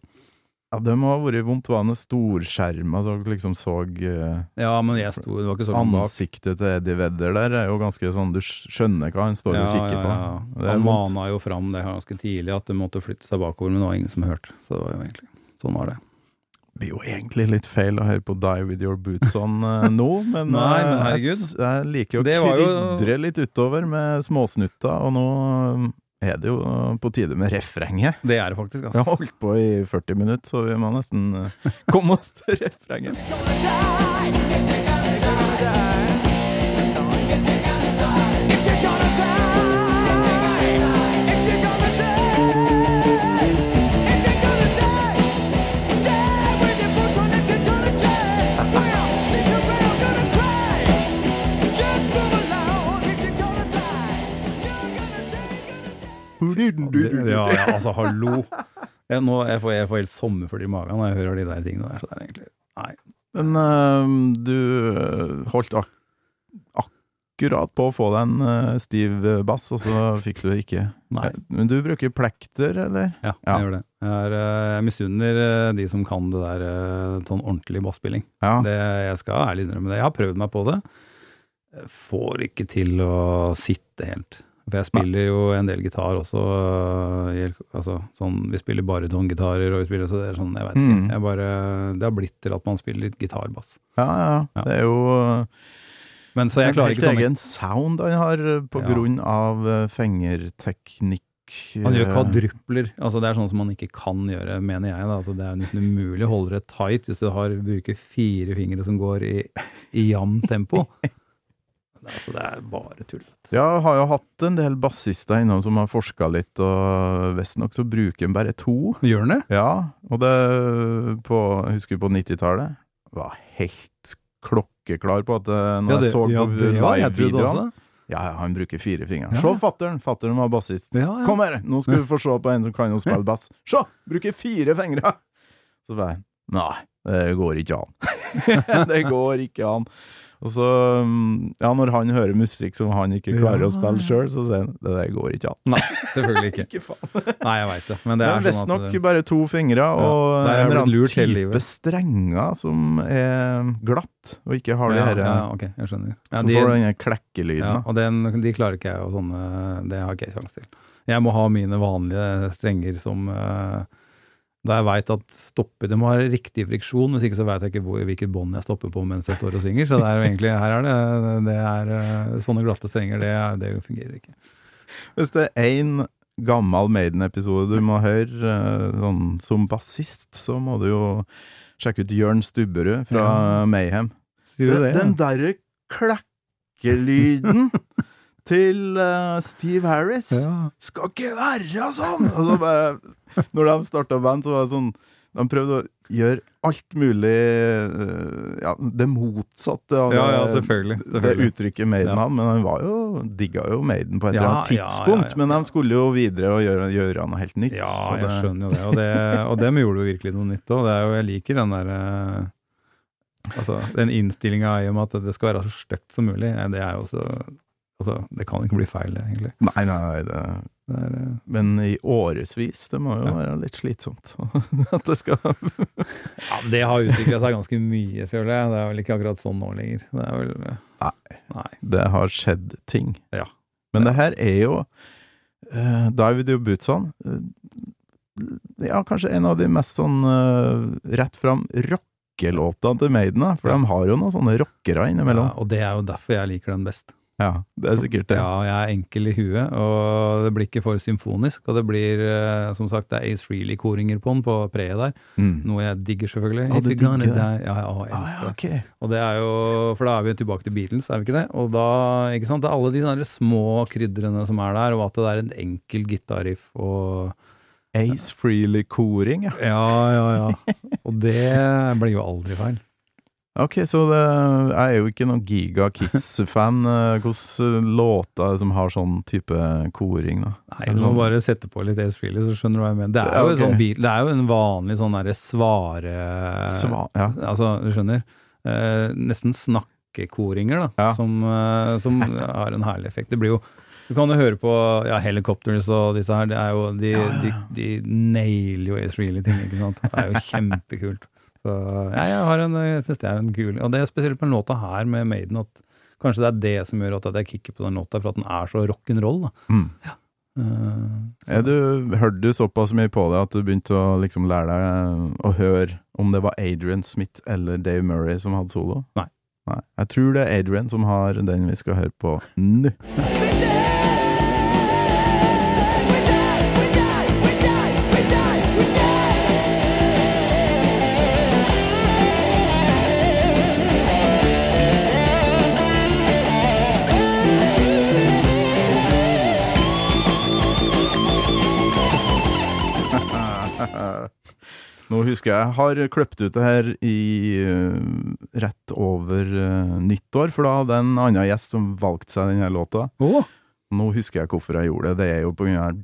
Ja, det må ha vært vondt. Var det storskjerm? Altså, liksom så eh, Ja, men jeg sto Det var ikke så langt bak. Ansiktet til Eddie Vedder der er jo ganske sånn Du skjønner hva han står og kikker på. Det ja. Han vondt. mana jo fram det ganske tidlig, at det måtte flytte seg bakover, men det var ingen som hørte. Så det var jo egentlig Sånn var det. Det blir jo egentlig litt feil å høre på Die With Your Boots On eh, nå, men, Nei, men eh, jeg, jeg liker å jo- krydre litt utover med småsnutta, og nå er det jo på tide med refrenget. Det er det faktisk, Vi har altså. holdt på i 40 minutter, så vi må nesten eh, komme oss til refrenget. Ja, ja, altså, hallo. Jeg, nå, jeg, får, jeg får helt sommerfugl i magen når jeg hører de der tingene der. Så det er egentlig Nei. Men eh, du eh, holdt ak akkurat på å få deg en eh, stiv eh, bass, og så fikk du det ikke. Nei. Men du bruker plekter, eller? Ja, Ja. jeg gjør det. Jeg, er, jeg misunner de som kan det der sånn ordentlig basspilling. Ja. Det, jeg skal ærlig innrømme det. Jeg har prøvd meg på det. Får ikke til å sitte helt. For jeg spiller jo en del gitar også. øh, Altså, sånn, vi spiller barytongitarer, og vi spiller så det er sånn, jeg veit ikke. Mm. Jeg bare, det har blitt til at man spiller litt gitarbass. Ja, ja. Ja. Det er jo Men så jeg klarer ikke sånne egen sound han har eh, på Ja. grunn av eh, fingerteknikk. Han gjør eh, kvadrupler. Altså, det er sånn som man ikke kan gjøre, mener jeg. Da. Altså, det er nesten umulig å holde det tight hvis du har, bruker fire fingre som går i, i jevnt tempo. Det, er- altså, det er bare tull. Ja, jeg har jo hatt en del bassister innom som har forska litt, og visstnok så bruker en bare to. Gjør han det? Ja, og det på, jeg husker på 90-tallet var helt klokkeklar på at eh, når jeg så på live-videoene Ja, ja, han bruker fire fingre. Ja, Se ja. fatter'n! Fatter'n var bassist. Ja, ja. Kom her, nå skal du få se på en som kan å spille bass. Se! Bruker fire fingre! Så bare Nei, det går ikke an. det går ikke an. Og så, mm, ja, når han hører musikk som han ikke klarer Ja, å spille ja. sjøl, så sier han det der går ikke an. Nei, selvfølgelig ikke. Ikke faen. Nei, jeg veit det. Men det Det er er sånn visstnok at bare to fingre og er en jeg eller annen lurt type strenger som er glatt, og ikke har de ja, her ja, ok, jeg skjønner. Ja, som de, får denne klekkelyden. ja, og den, de klarer ikke jeg, og sånne, det har ikke jeg kjangs til. Jeg må ha mine vanlige strenger som eh, Da jeg veit at stopper Det må være riktig friksjon, hvis ikke så veit jeg ikke hvor, hvilket bånd jeg stopper på mens jeg står og synger. Så det er jo egentlig Her er det, det er eh, sånne glatte strenger, det, det fungerer ikke. Hvis det er én gammel Maiden-episode du må høre eh, sånn, som bassist, så må du jo sjekke ut Jørn Stubberud fra Ja. Mayhem. Sier du det? Den derre klekkelyden! til uh, Steve Harris. Skal ikke være sånn! Og så bare, når de starta band, så var det sånn De prøvde å gjøre alt mulig uh, Ja, det motsatte av Ja, ja, det- selvfølgelig. det uttrykket Maiden Ja. hadde. Men han var jo digga jo Maiden på et Ja, eller annet ja, ja, tidspunkt. ja. Men de skulle jo videre og gjøre, gjøre noe helt nytt. Ja, så jeg skjønner jo det. Og, det, og dem gjorde jo virkelig noe nytt òg. Jeg liker den der uh, Altså, den innstillinga med at det skal være så stygt som mulig, det er jo så Altså, det kan ikke bli feil, egentlig. Nei, nei, nei. Det, Det er, uh, men i årevis, det må jo Ja. være litt slitsomt. At det skal ja, det har utvikla seg ganske mye, føler jeg. Det er vel ikke akkurat sånn nå lenger. Det er vel eh, Nei. Nei. Det har skjedd ting. Ja. Men det her er jo uh, David eh, Ja, kanskje en av de mest sånn rett fram rockelåtene til Maiden. For de har jo noen sånne rockere innimellom. Ja, og det er jo derfor jeg liker den best. Ja, det er sikkert det. Ja, jeg er enkel i huet, og det blir ikke for symfonisk. Og det blir, eh, som sagt, det er Ace Freely-koringer på den på preet der. Mm. Noe jeg digger, selvfølgelig. Ah, If du digger Ja, ja, å, jeg Ah, elsker ja, det. Og det er jo, for da er vi tilbake til Beatles, er vi ikke det? Og da, ikke sant, det er alle de der små krydrene som er der, og at det er en enkel gitarriff og Ace Freely-koring, ja. Ja, ja, ja. Og det blir jo aldri feil. Ok, så det, jeg er jo ikke noen Giga Kiss-fan. Eh, Hvilke låter er som har sånn type koring, da? Nei, du må bare sette på litt Ace Freely, så skjønner du hva jeg mener. Det er jo, okay. en sånn beat, det er jo en vanlig sånn derre svare... Sva, ja. Altså, du skjønner. Eh, nesten snakkekoringer, da, Ja. som, eh, som har en herlig effekt. Det blir jo Du kan jo høre på ja, Helicopters og disse her, det er jo De, de, de nailer jo Ace Frehley-ting, ikke sant. Det er jo kjempekult. Så ja, jeg har en Jeg syns det er en kul Og det er spesielt på den låta her med Maiden at kanskje det er det som gjør at jeg kicker på den låta, for at den er så rock'n'roll. Mm. Ja. Uh, Er du, hørte du såpass mye på det at du begynte å liksom lære deg å høre om det var Adrian Smith eller Dave Murray som hadde solo? Nei. Nei. Jeg tror det er Adrian som har den vi skal høre på nå. Nå husker jeg jeg har kløpt ut det her i uh, rett over uh, nyttår, for da hadde jeg en annen gjest som valgte seg denne låta. Oh. Nå husker jeg hvorfor jeg gjorde det. Det er jo på grunn av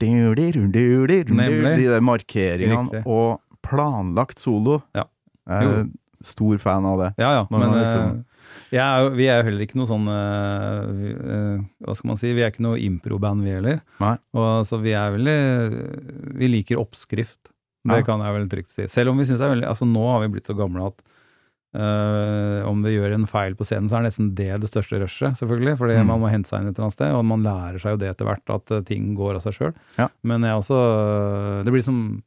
de der markeringene og planlagt solo. Ja. Jeg er stor fan av det. Ja, ja. Men liksom- eh, er, vi er jo heller ikke noe sånn uh, eh, Hva skal man si? Vi er ikke noe improband, vi heller. Nei. Og, så vi er veldig Vi liker oppskrift. Det Ja. kan jeg vel trygt si. Selv om vi syns det er veldig Altså, nå har vi blitt så gamle at eh, om vi gjør en feil på scenen, så er det nesten det det største rushet, selvfølgelig. Fordi Mm. man må hente seg inn et eller annet sted, og man lærer seg jo det etter hvert, at eh, ting går av seg sjøl. Ja. Men jeg også Det blir som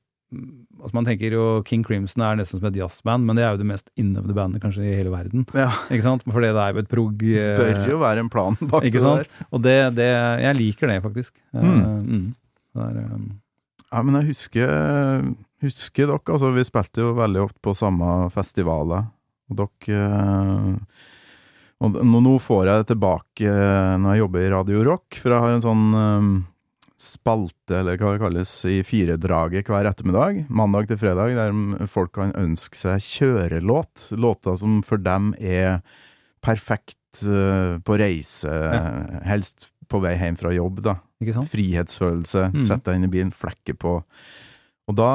Altså Man tenker jo King Crimson er nesten som et jazzband, men det er jo det mest innøvde bandet kanskje i hele verden. Ja, Ikke sant? Fordi det er jo et prog... Det bør jo være en plan bak det der. Og det, det Jeg liker det, faktisk. Mm. Uh, mm. Det er, eh, Ja, men jeg husker, husker dere, altså vi spilte jo veldig ofte på samme festivaler, og dere eh, Og nå, får jeg det tilbake eh, når jeg jobber i Radio Rock, for jeg har en sånn eh, spalte, eller hva det kalles, i firedraget hver ettermiddag, mandag til fredag, der folk kan ønske seg kjørelåt. Låter som for dem er perfekt på reise, helst på vei hjem fra jobb, da. Frihetsfølelse, Mm. sett deg inn i bilen, flekke på. Og da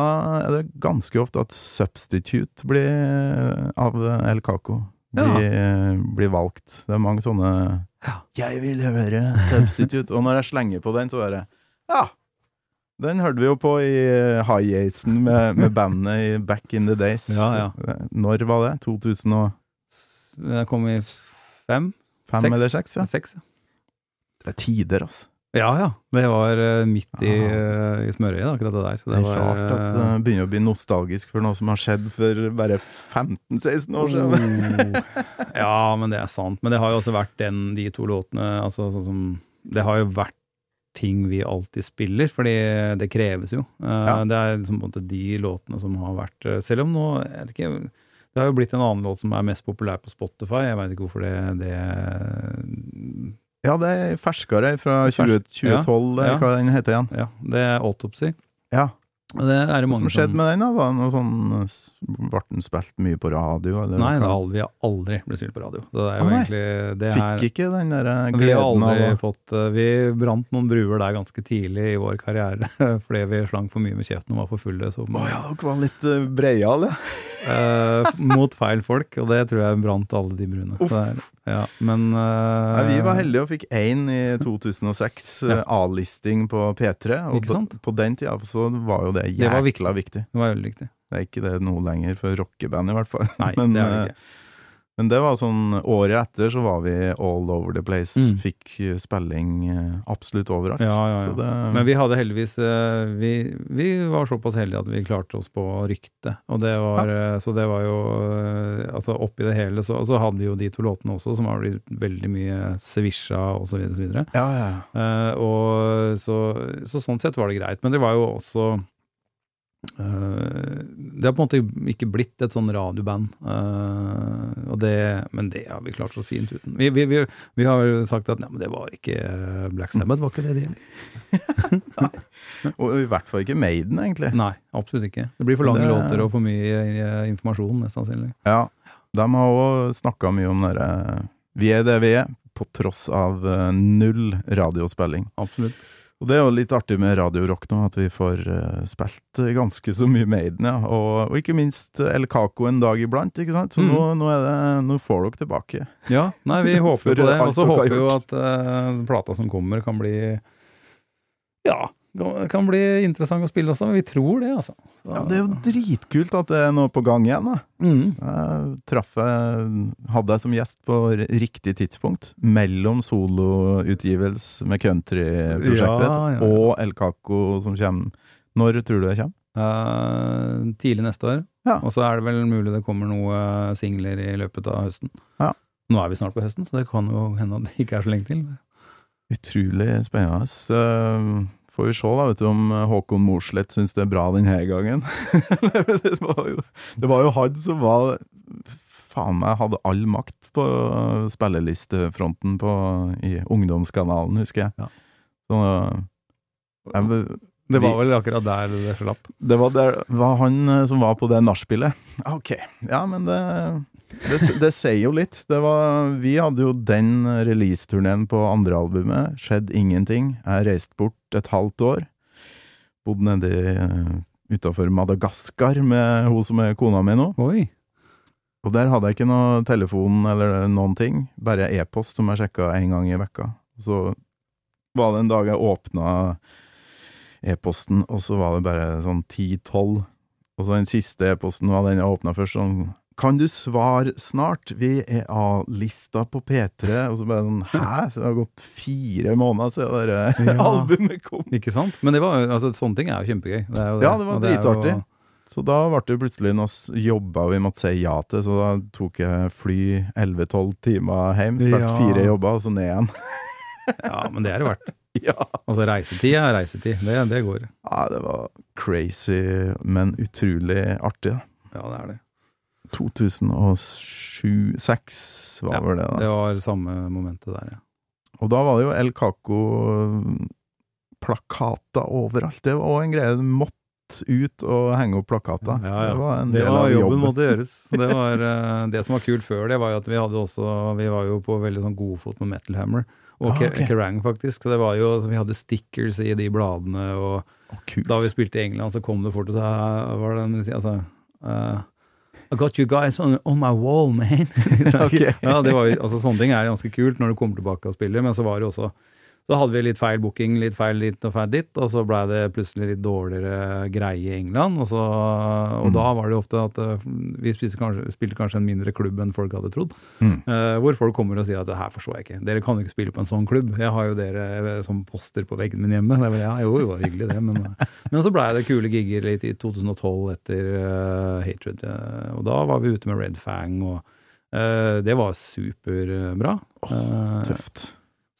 er det ganske ofte at Substitute blir av El Caco. Blir, blir valgt. Det er mange sånne Ja. 'Jeg vil høre Substitute'. og når jeg slenger på den, så er det Ja! Den hørte vi jo på i High Acen med, med bandet i Back in the Days. Ja, ja. Når var det? 2000 og Jeg kom i fem? Seks. eller seks, Ja. Seks, ja. Det er tider, altså. Ja ja. Det var eh, midt i, eh, i smørøyet, akkurat det der. Så Det er var, rart at det eh, begynner å bli nostalgisk for noe som har skjedd for bare 15-16 år siden. Oh. ja, men det er sant. Men det har jo også vært den, de to låtene altså sånn som Det har jo vært ting vi alltid spiller, fordi det kreves jo. Ja. Det er liksom på en måte de låtene som har vært Selv om nå jeg vet ikke, Det har jo blitt en annen låt som er mest populær på Spotify. Jeg veit ikke hvorfor det, det Ja, det er ferskere fra 20, 2012, Ja, ja. hva den heter igjen. Ja, det er Autopsy. Ja. Det er det Hva mange som skjedde med den, da? Var det noe sånn Ble den spilt mye på radio, eller? Nei, det har aldri, vi har aldri blitt spilt på radio. Så det er jo ah, egentlig det Fikk Fikk ikke den der gleden Vi har aldri av fått eh, Vi brant noen bruer der ganske tidlig i vår karriere fordi vi slang for mye med kjeften og var for fulle. Så, Oh, ja, dere var litt uh, breiale. eh, mot feil folk, og det tror jeg brant alle de bruene. Så det er, ja, men uh, Ja, vi var heldige og fikk én i 2006, Ja. eh, A-listing på P3. Og? På, på den tida så var jo det Det var jækla viktig. Det var veldig viktig. Det er ikke det noe lenger for rockeband, i hvert fall. Nei, men, det er det eh, ikke. men det var sånn Året etter så var vi all over the place. Mm. Fikk eh, spilling eh, absolutt overalt. Ja, ja, ja. Så det, Men vi hadde heldigvis vi, vi var såpass heldige at vi klarte oss på rykte. Og det var, ja. Så det var jo Altså oppi det hele så, så hadde vi jo de to låtene også, som har blitt veldig mye svisja osv. Og, så videre. ja, ja. Og så, så sånn sett var det greit. Men det var jo også eh, Det har på en måte ikke blitt et sånn radioband, Uh, det, men det har vi klart så fint uten. Vi, vi, vi, vi har jo sagt at nei, men det var ikke eh, Black Sabbath, var ikke det det gjelder? Og i hvert fall ikke Maiden, egentlig. Nei, absolutt ikke. Det blir for lange Det- låter og for mye informasjon, mest sannsynlig. Ja, de har òg snakka mye om dere Vi er det vi er, på tross av null radiospilling. Absolutt. Og det er jo litt artig med Radio Rock nå, at vi får uh, spilt ganske så mye Maiden, ja. Og, og ikke minst El Caco en dag iblant, ikke sant. Så mm. nå, nå, er det, nå får dere tilbake. Ja, nei, vi håper på det. Og så håper vi jo at uh, plata som kommer, kan bli Ja, kan- bli interessant å spille også, men vi tror det, altså. Så- Ja, Det er jo dritkult at det er noe på gang igjen, da. Mm. Jeg traff jeg Hadde jeg som gjest på riktig tidspunkt, mellom soloutgivelse med countryprosjektet Ja, ja, og El Caco som kommer. Når tror du det kommer? Uh, tidlig neste år. Ja. Og så er det vel mulig det kommer noe singler i løpet av høsten. Ja. Nå er vi snart på høsten, så det kan jo hende at det ikke er så lenge til. Utrolig spennende. Så får vi se da, vet du, om Håkon Mosleth syns det er bra denne gangen. det, var jo, det var jo han som var Faen meg hadde all makt på spillelistefronten på, i ungdomskanalen, husker jeg. Ja. Så jeg, Det var vel akkurat der det slapp. Det var, der, var han eh, som var på det nachspielet. Ok. Ja, men det, det, det sier jo litt. Det var, vi hadde jo den releaseturneen på andre albumet. Skjedde ingenting. Jeg reiste bort et halvt år. Bodde nedi uh, utafor Madagaskar med hun som er kona mi nå. Oi. Og der hadde jeg ikke noe telefon eller noen ting. Bare e-post som jeg sjekka en gang i vekka. Så var det en dag jeg åpna e-posten, og så var det bare sånn 10-12. Og så den siste e-posten var den jeg åpna først, sånn Kan du svare snart? Vi er A-lista på P3. Og så bare sånn Hæ? Det har gått fire måneder siden det Ja. albumet kom. Ikke sant? Men det var, altså, sånne ting er jo kjempegøy. Det er jo Ja, det var er jo- dritartig. Så da ble det plutselig noe jobber vi måtte si ja til, så da tok jeg fly 11-12 timer hjem, spilte Ja. fire jobber, og så ned igjen. Ja, men det er det verdt. ja. Altså, reisetid er reisetid. Det, det går. ja, det var crazy, men utrolig artig. da. Ja, det er det. 2007-2006 var Ja, vel det, da. Det var samme momentet der, ja. Og da var det jo El Caco-plakater overalt. Det var òg en greie. Du måtte ut og henge opp plakater. Ja, ja. Det var en Det del var av jobben jobben. måtte gjøres. Det, var, eh, det som var kult før det, var jo at vi hadde også Vi var jo på veldig sånn godfot med Metal Hammer. Og Ah, okay. Kerrang, faktisk. Så det var jo, så vi hadde stickers i de bladene, og oh, da vi spilte i England, så kom det fort og sa var det, en- altså, eh, I got you guys on, on my wall, man. Så- Ok. ja, det var altså, sånne ting er ganske kult når du kommer tilbake og spiller, men så var det også så hadde vi litt feil booking, litt feil dit og feil ditt, og så blei det plutselig litt dårligere greie i England. Og, så, og Mm. da var det jo ofte at eh, vi kanskje, spilte kanskje en mindre klubb enn folk hadde trodd. Mm. Eh, hvor folk kommer og sier at det her forstår jeg ikke. Dere kan jo ikke spille på en sånn klubb. Jeg har jo dere eh, som poster på veggen min hjemme. Det var, ja, jo, jo, hyggelig det, men, men så blei det kule gigger litt i 2012 etter uh, Hatred. og da var vi ute med Red Fang, og det var superbra. Oh, Tøft.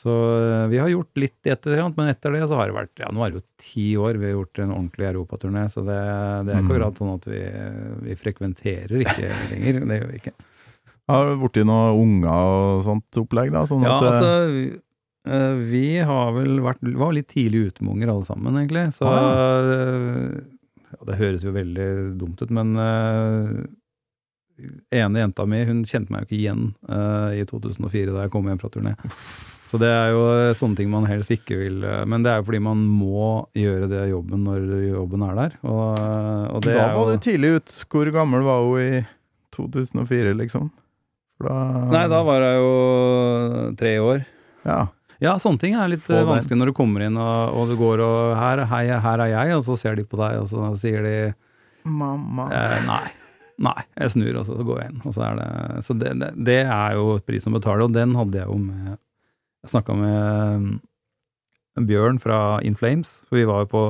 Så eh, vi har gjort litt i etterkant, men etter det så har det vært Ja, nå er det jo ti år vi har gjort en ordentlig europaturné, så det, det er Mm. akkurat sånn at vi, vi frekventerer ikke lenger. Det gjør vi ikke. Har du borti noen unger og sånt opplegg, da? Sånn Ja, at, eh, altså Eh, vi har vel vært var litt tidlig ute med unger alle sammen, egentlig. Så Ah, eh, ja, Det høres jo veldig dumt ut, men uh, ene jenta mi hun kjente meg jo ikke igjen uh, i 2004 da jeg kom hjem fra turné. Så det er jo eh, sånne ting man helst ikke vil eh, Men det er jo fordi man må gjøre det jobben når jobben er der. Og, og det da var du tidlig ut. Hvor gammel var hun i 2004, liksom? Da Nei, da var jeg jo tre år. Ja. Ja, sånne ting er litt eh, vanskelig når du kommer inn og, og du går og her, hei, her er jeg, og så ser de på deg, og så sier de Mamma. eh, nei. Nei, jeg snur, og så går jeg inn. Og så det, så det, det, det er jo et pris å betale, og den hadde jeg jo med Jeg snakka med um, Bjørn fra In Flames, for vi var jo på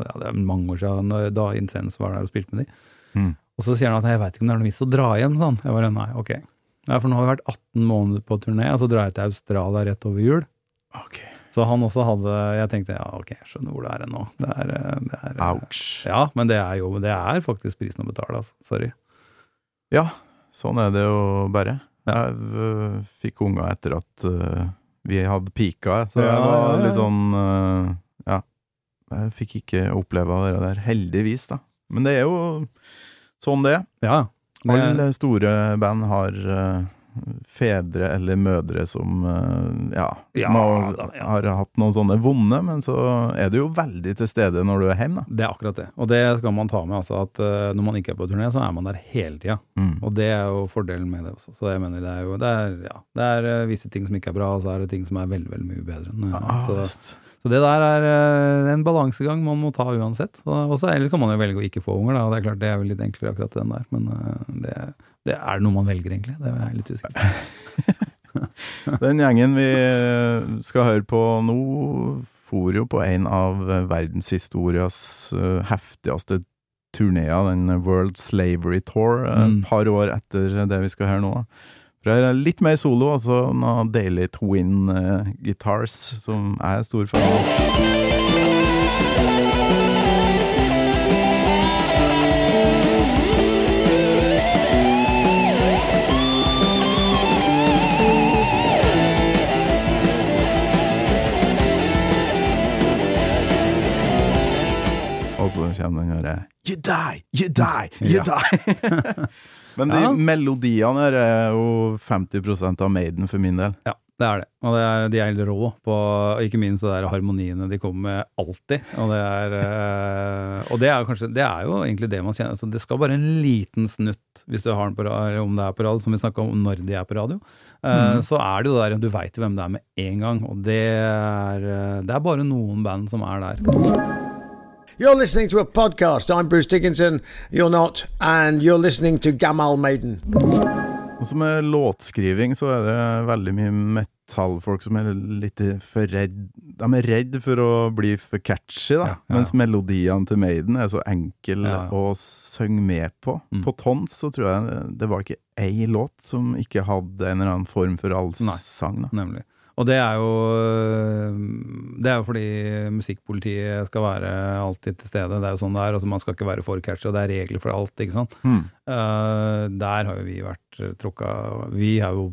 ja, det er mange år siden da Incense var der og spilte med de. Mm. Og så sier han at jeg veit ikke om det er noe vits å dra hjem, sånn. Jeg bare nei, ok. Nei, for nå har vi vært 18 måneder på turné, og så drar jeg til Australia rett over jul. Ok. Så han også hadde Jeg tenkte ja, ok, jeg skjønner hvor det er nå. Det er, eh, det er, eh, Ouch. Ja, men det er jo Det er faktisk prisen å betale, altså. Sorry. Ja, sånn er det jo bare. Ja. Jeg fikk unger etter at vi hadde pika, så jeg var litt sånn øh, Ja. Jeg fikk ikke oppleve det der, heldigvis, da. Men det er jo sånn det er. Ja. Alle store band har øh, fedre eller mødre som øh, ja, Ja, må, har, da, ja. har hatt noen sånne vonde, men så er du jo veldig til stede når du er hjemme, da. det er akkurat det. Og det skal man ta med, altså at eh, når man ikke er på turné, så er man der hele tida. Mm. Og det er jo fordelen med det også. Så jeg mener det er jo Det er, ja, det er eh, visse ting som ikke er bra, og så er det ting som er veldig, veldig mye bedre. enn, eh, Ah, så, så det der er eh, en balansegang man må ta uansett. Og så kan man jo velge å ikke få unger, da. Det er klart det er vel litt enklere akkurat den der. Men eh, det, det er noe man velger, egentlig. Det er jeg litt usikker på. Den gjengen vi skal høre på nå, for jo på en av verdenshistorias eh, heftigste turneer, den World Slavery Tour, eh, et Mm. par år etter det vi skal høre nå. For det er litt mer solo, altså noen Daily Twin eh, Guitars, som jeg er stor fan av. så kommer den derre You die, you die, you Ja. die! Men de Ja. melodiene her er jo 50% av Maiden for min del. Ja, det er det. Og det er, de er helt rå på Ikke minst det der harmoniene de kommer med alltid. Og det er, eh, og det er kanskje Det er jo egentlig det man kjenner. Altså, det skal bare en liten snutt, hvis du har den på eller om det er på radio, som vi snakka om når de er på radio. Mm. Så er det jo der Du veit jo hvem det er med en gang. Og det er, eh, det er bare noen band som er der. You're listening to a podcast. I'm Bruce Dickinson. You're not. And you're listening to Gamal Maiden. Og så med låtskriving så er det veldig mye metallfolk som er litt for redd De er redd for å bli for catchy, da. Ja, ja. Mens melodiene til Maiden er så enkle Ja, ja. å synge med på. Mm. På Tons så tror jeg det var ikke ei låt som ikke hadde en eller annen form for allsang. Nemlig. Og det er jo Det er jo fordi musikkpolitiet skal være alltid til stede. Det er jo sånn det er. Altså man skal ikke være for catchy, og det er regler for alt, ikke sant. Mm. Uh, der har jo vi vært trukka, tråkka Vi jo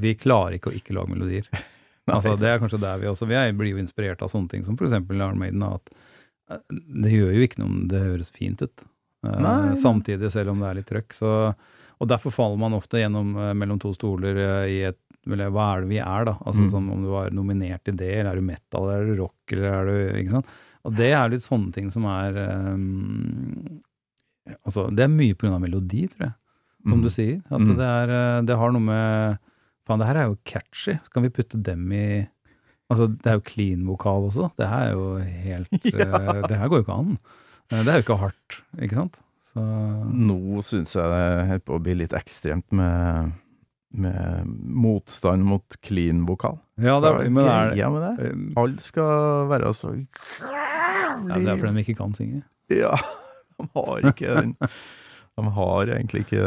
Vi klarer ikke å ikke lage melodier. altså Det er kanskje der vi også Vi er, blir jo inspirert av sånne ting som f.eks. Iron Maiden. At eh, det gjør jo ikke noe om det høres fint ut. Uh, samtidig, selv om det er litt trøkk. Så, og derfor faller man ofte gjennom eh, mellom to stoler eh, i et hva er det vi er, da? Altså Mm. som om du var nominert til det, eller er du metal, eller er du rock, eller er du Ikke sant? Og det er litt sånne ting som er um, Altså, det er mye av melodi, tror jeg, som Mm. du sier. At Mm. det er eh, Det har noe med Faen, det her er jo catchy. Kan vi putte dem i Altså, det er jo clean vokal også. Det her er jo helt ja. Det her går jo ikke an. Eh, Det er jo ikke hardt, ikke sant? Så Nå syns jeg det holder på å bli litt ekstremt med, med motstand mot clean vokal. Ja, det er, men er greia med det? Alt Alle skal være så ja, Det er fordi de ikke kan synge. Ja, de har ikke den De har egentlig ikke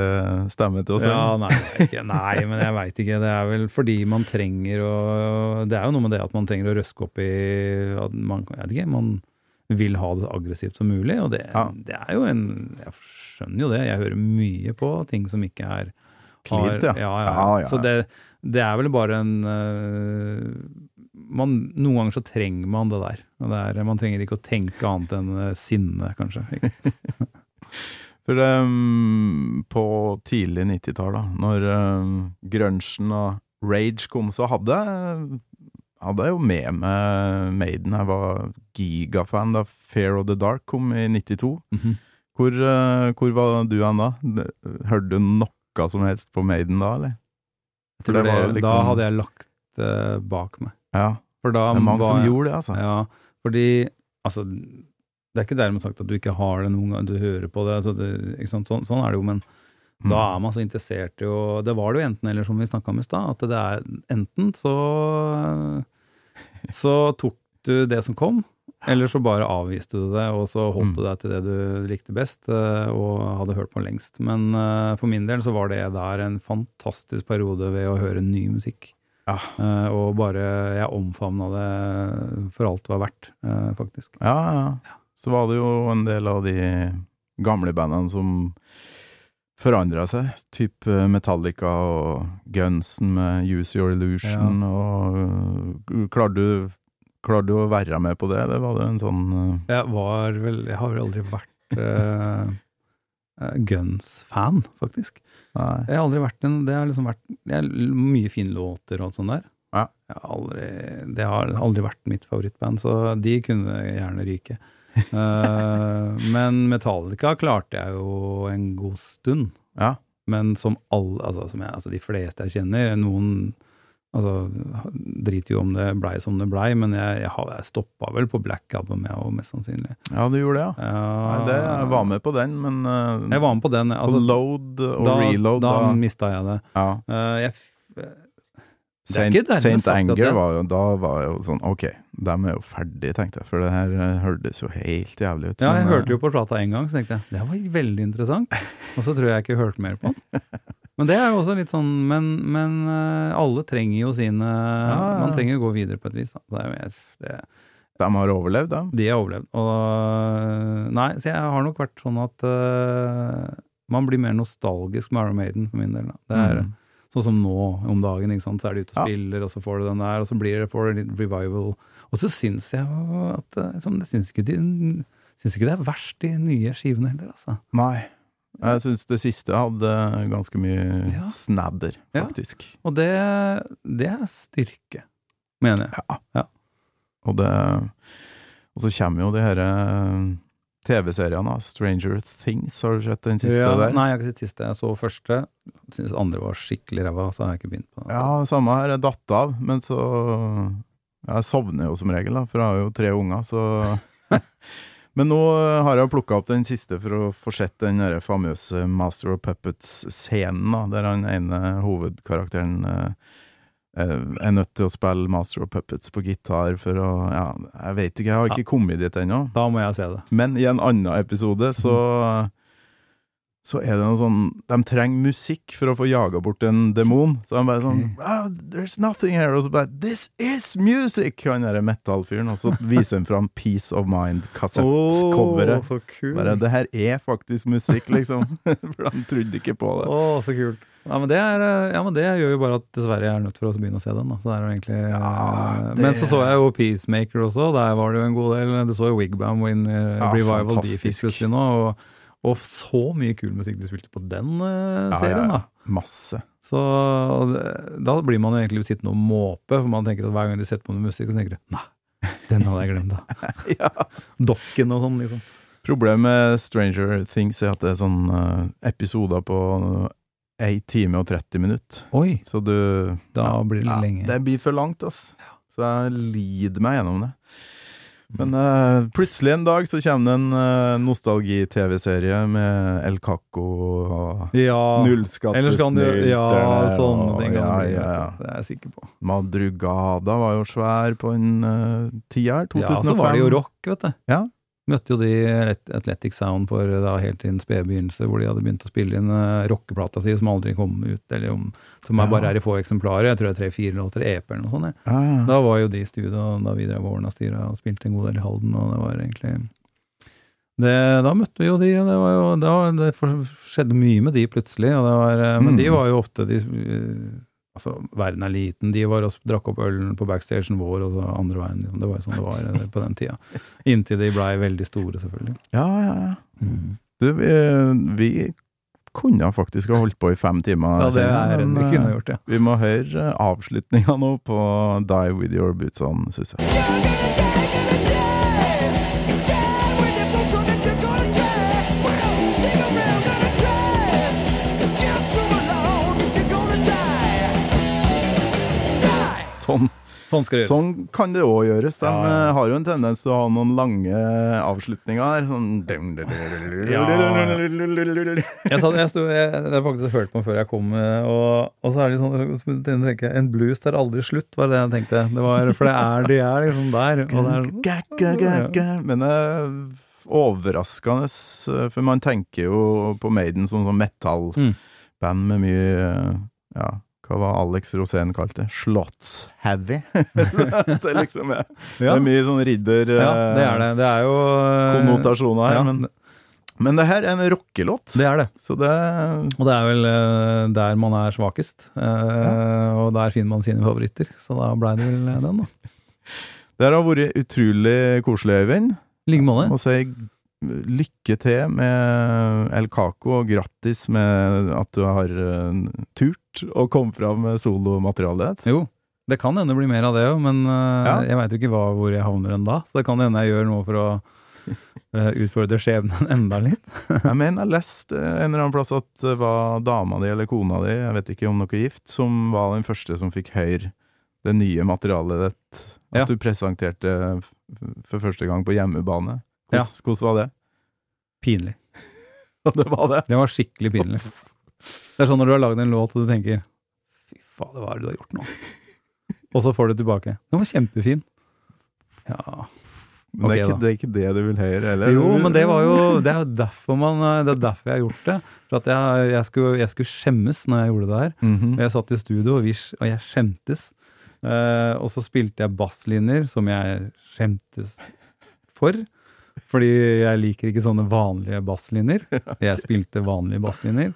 stemme til å synge. Ja, nei, ikke, nei, men jeg veit ikke. Det er vel fordi man trenger å Det er jo noe med det at man trenger å røske opp i at man, jeg vet ikke, man vil ha det så aggressivt som mulig. Og det, Ja. det er jo en Jeg skjønner jo det. Jeg hører mye på ting som ikke er Cleant, ja. ja, ja, Ja, ja, Så det, det er vel bare en øh, man, Noen ganger så trenger man det der. Og det er, man trenger ikke å tenke annet enn eh, sinne, kanskje. For um, på tidlig 90-tall, da, når um, grunchen og rage kom, så hadde hadde jeg jo med meg Maiden. Jeg var gigafan da Fair of the Dark kom i 92. Mhm. Hvor, uh, hvor var du hen da? Hørte du noe som helst på Maiden da, eller? Det det, var Da liksom- hadde jeg lagt det bak meg. Ja, da det er mange var som gjorde det, altså. Ja, fordi altså, Det er ikke dermed sagt at du ikke har det noen gang, du hører på det. Altså, det? Sånn, sånn er det jo, men da Mm. er man så interessert i å Det var det jo enten eller, som vi snakka om i stad. At det er enten så Så tok du det som kom, eller så bare avviste du det, og så holdt Mm. du deg til det du likte best eh, og hadde hørt på lengst. Men eh, for min del så var det der en fantastisk periode ved å høre ny musikk. Ja. Eh, og bare Jeg omfavna det for alt det var verdt, faktisk. Ja, ja. Så var det jo en del av de gamle bandene som forandra seg. Typ eh, Metallica og Gunsen med Use Your Illusion. Og uh, klarte du, klarte du å være med på det, eller var det en sånn uh, Jeg var vel Jeg har vel aldri vært eh, Guns-fan, faktisk. Nei. Jeg har aldri vært en Det har liksom vært det er mye fine låter og alt sånt der. Ja. Har aldri, det har aldri vært mitt favorittband, så de kunne gjerne ryke. uh, men Metallica klarte jeg jo en god stund. Ja. Men som alle, altså, som jeg, altså de fleste jeg kjenner, noen altså, driter jo om det blei som det blei, men jeg, jeg, jeg stoppa vel på Black Album, jeg òg, mest sannsynlig. ja, du gjorde det, ja. Ja, Nei, det, jeg var med på den, men uh, Jeg var med på den. på Altså, load og da, reload, da, da, mista jeg det. ja. Uh, jeg, er Saint, Saint Anger det- var jo Da var jo sånn Ok, dem er jo ferdig, tenkte jeg. For det her eh, hørtes jo helt jævlig ut. ja, jeg men, eh, hørte jo på plata en gang, så tenkte jeg det var veldig interessant. Og så tror jeg ikke jeg hørte mer på den. Men det er jo også litt sånn Men, men eh, alle trenger jo sine ja. Man trenger jo gå videre på et vis. Da. Det er jo, jeg- det, De har overlevd, da? de har overlevd. Og Nei, så jeg har nok vært sånn at uh, man blir mer nostalgisk med Iron Maiden for min del. Da. Det er Mm. sånn som nå om dagen, ikke sant. Så er de ute og Ja. spiller, og så får du den der, og så blir det for litt revival. Og så syns jeg at eh, sånn, Jeg syns ikke, de- syns ikke det er verst, de nye skivene heller, altså. Nei. Jeg syns det siste hadde ganske mye Ja. snadder, Ja. faktisk. Og det, det er styrke, mener jeg. Og det Og så kommer jo de her eh, TV-seriene. Stranger Things, har du sett den siste Ja, der? Nei, jeg har ikke sett siste. Jeg så første. Syns andre var skikkelig ræva, så har jeg ikke begynt på det. Ja, samme her. Jeg datt av, men så Jeg sovner jo som regel, da, for jeg har jo tre unger, så Men nå har jeg plukka opp den siste for å få sett den der famøse Master of Puppets-scenen, der han ene hovedkarakteren eh, eh, er nødt til å spille Master of Puppets på gitar for å Ja, jeg vet ikke, jeg har ikke kommet dit ennå. Da må jeg se det. Men i en annen episode så Så er det noe sånn De trenger musikk for å få jaga bort en demon. Så de bare sånn oh, There's nothing here. Og så bare This is music! Han derre metallfyren. Og så viser han fram Peace of Mind-kassettcoveret. kult! Bare Det her er faktisk musikk, liksom. For de trodde ikke på det. Å, så kult. Ja men, det er, eh, ja, men det gjør jo bare at dessverre jeg er nødt for å begynne å se den. Da. Så egentlig, Ja, eh, det- Men så så jeg jo Peacemaker også, der var det jo en god del. Du så jo Wigbam Win uh, Ja, Revival, de fikk plutselig nå. Og, og så mye kul musikk de spilte på den Ja, serien, ja, da. ja. Masse. Så det, da blir man jo egentlig sittende og måpe, for man tenker at hver gang de setter på noe musikk, så tenker du nei, den hadde jeg glemt, da. Ja. Dokken og sånn, liksom. Problemet med Stranger Things er at det er sånn eh, episoder på 1 time og 30 minutter. Oi, Så du da blir det Ja, lenge. Det blir for langt, ass. Så jeg lider meg gjennom det. Men uh, plutselig en dag så kommer det en uh, nostalgi-TV-serie med El Caco og ja. Nullskattesnylt. Ja, Ja, sånne og- ting ja, ja, ja. Det er jeg sikker på. Madrugada var jo svær på en uh, tida her, 2005. Ja, så var det jo rock, vet du. Ja. Møtte jo de Athletic Sound for da helt i en spede begynnelse, hvor de hadde begynt å spille inn uh, rockeplata si som aldri kom ut, eller om, som Ja. bare er i få eksemplarer. Jeg tror det er tre-fire låter EP eller noe sånt. Ja, ja. Da var jo de i studio da vi drev Årna styra og spilte en god del i Halden, og det var egentlig det, Da møtte vi jo de, og det var jo da, Det skjedde mye med de plutselig, og det var, mm. men Mm. de var jo ofte de, eh, Altså, verden er liten. De var og drakk opp ølen på backstagen vår, og så andre veien. liksom. Det var jo sånn det var eh, på den tida. Inntil de blei veldig store, selvfølgelig. Ja, ja, ja. Du, vi, vi kunne faktisk ha holdt på i fem timer. Ja, det er men, vi kunne eh, gjort, ja. Vi må høre avslutninga nå på Die With Your Boots On, syns jeg. Sånn, Sånn sånn kan det òg gjøres. De Ja, ja. eh, har jo en tendens til å ha noen lange avslutninger her. Sånn Jeg, sa, jeg, stod, jeg, har jeg faktisk hørt på før jeg kom, eh, og, og så er det sånn tenker jeg En blues tar aldri slutt, var det jeg tenkte. Det var, for det er, de er liksom der. Og det er. Men er overraskende, eh, for man tenker jo på Maiden som sånn metallband Mm. med mye Ja, hva var Alex Rosén kalte det? Slottsheavy. det liksom er, det er mye sånn ridder... ja, det er det. Det er jo eh, Konnotasjoner her, ja, men, men det her er en rockelåt. Det er det. Så det Og det er vel eh, der man er svakest. Ja. Og der finner man sine favoritter. Så da blei det vel den, da. Det har vært utrolig koselig, Øyvind. I like måte. Si lykke til med El Caco, og grattis med at du har eh, turt å komme fram med solomaterialet. Jo, det kan hende det blir mer av det òg, men eh, Ja. jeg veit jo ikke hva, hvor jeg havner enn da. Så det kan hende jeg gjør noe for å eh, utfordre skjebnen enda litt. Jeg mener jeg leste en eller annen plass at det var dama di eller kona di, jeg vet ikke om er gift, som var den første som fikk høre det nye materialet ditt. At Ja. du presenterte for første gang på hjemmebane. Ja. Hvordan, ja. var det? Pinlig. det var det. Det var skikkelig pinlig. Det er sånn når du har lagd en låt og du tenker Fy fader, hva er det du har gjort nå? Og så får du tilbake. Den var kjempefin. Ja Men det, er ikke, det er ikke det du vil høre, eller? Jo, men det var jo Det er derfor man eh, Det er derfor jeg har gjort det. For at jeg, jeg, skulle, jeg skulle skjemmes når jeg gjorde det her. Mm -hmm. Jeg satt i studio, og, vi, og jeg skjemtes. Eh, og så spilte jeg basslinjer som jeg skjemtes for. Fordi jeg liker ikke sånne vanlige basslinjer. Jeg spilte vanlige basslinjer.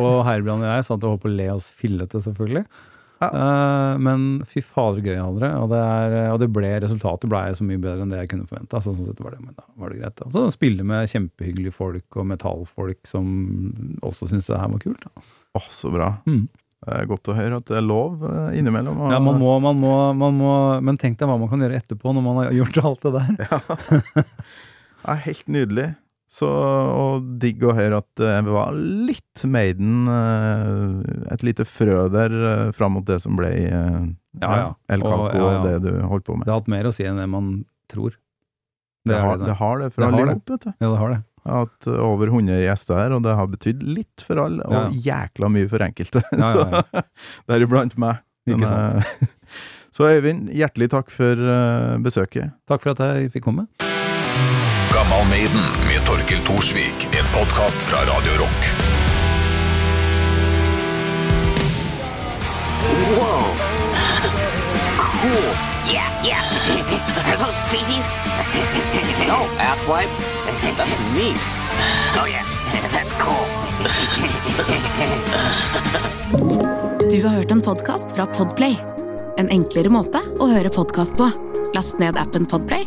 Og Herbrand og jeg satt og holdt på å le oss fillete, selvfølgelig. Uh, men fy fader, gøy jeg hadde det. Og det, er, og det ble, resultatet ble så mye bedre enn det jeg kunne forvente. Altså, sånn sett var det, men da var det greit. da. Så spille med kjempehyggelige folk og metallfolk som også syntes det her var kult. Åh, Åh, så bra. Mm. Det er godt å høre at det er lov eh, innimellom. Ja, man må, man, må, man må Men tenk deg hva man kan gjøre etterpå, når man har gjort alt det der. Ja, helt nydelig. Så, og digg å høre at det var litt Maiden eh, Et lite frø der eh, fram mot det som ble eh, Ja, ja. El Capo og, ja, ja. det du holdt på med. Det har hatt mer å si enn det man tror. Det, det, har, det. det har det for Det vet du. Ja, det har det. Jeg har hatt eh, over 100 gjester her, og det har betydd litt for alle, og Ja, jækla mye for enkelte. Ja, ja, Deriblant meg. Eh, så Øyvind, hjertelig takk for eh, besøket. Takk for at jeg fikk komme. Gammal Maiden med Torkel Thorsvik. En podkast fra Radio Rock. Wow. cool. Yeah, yeah. No, asswipe. That's me. Oh, yes. That's cool. Du har hørt en podkast fra Podplay. En enklere måte å høre podkast på. Last ned appen Podplay,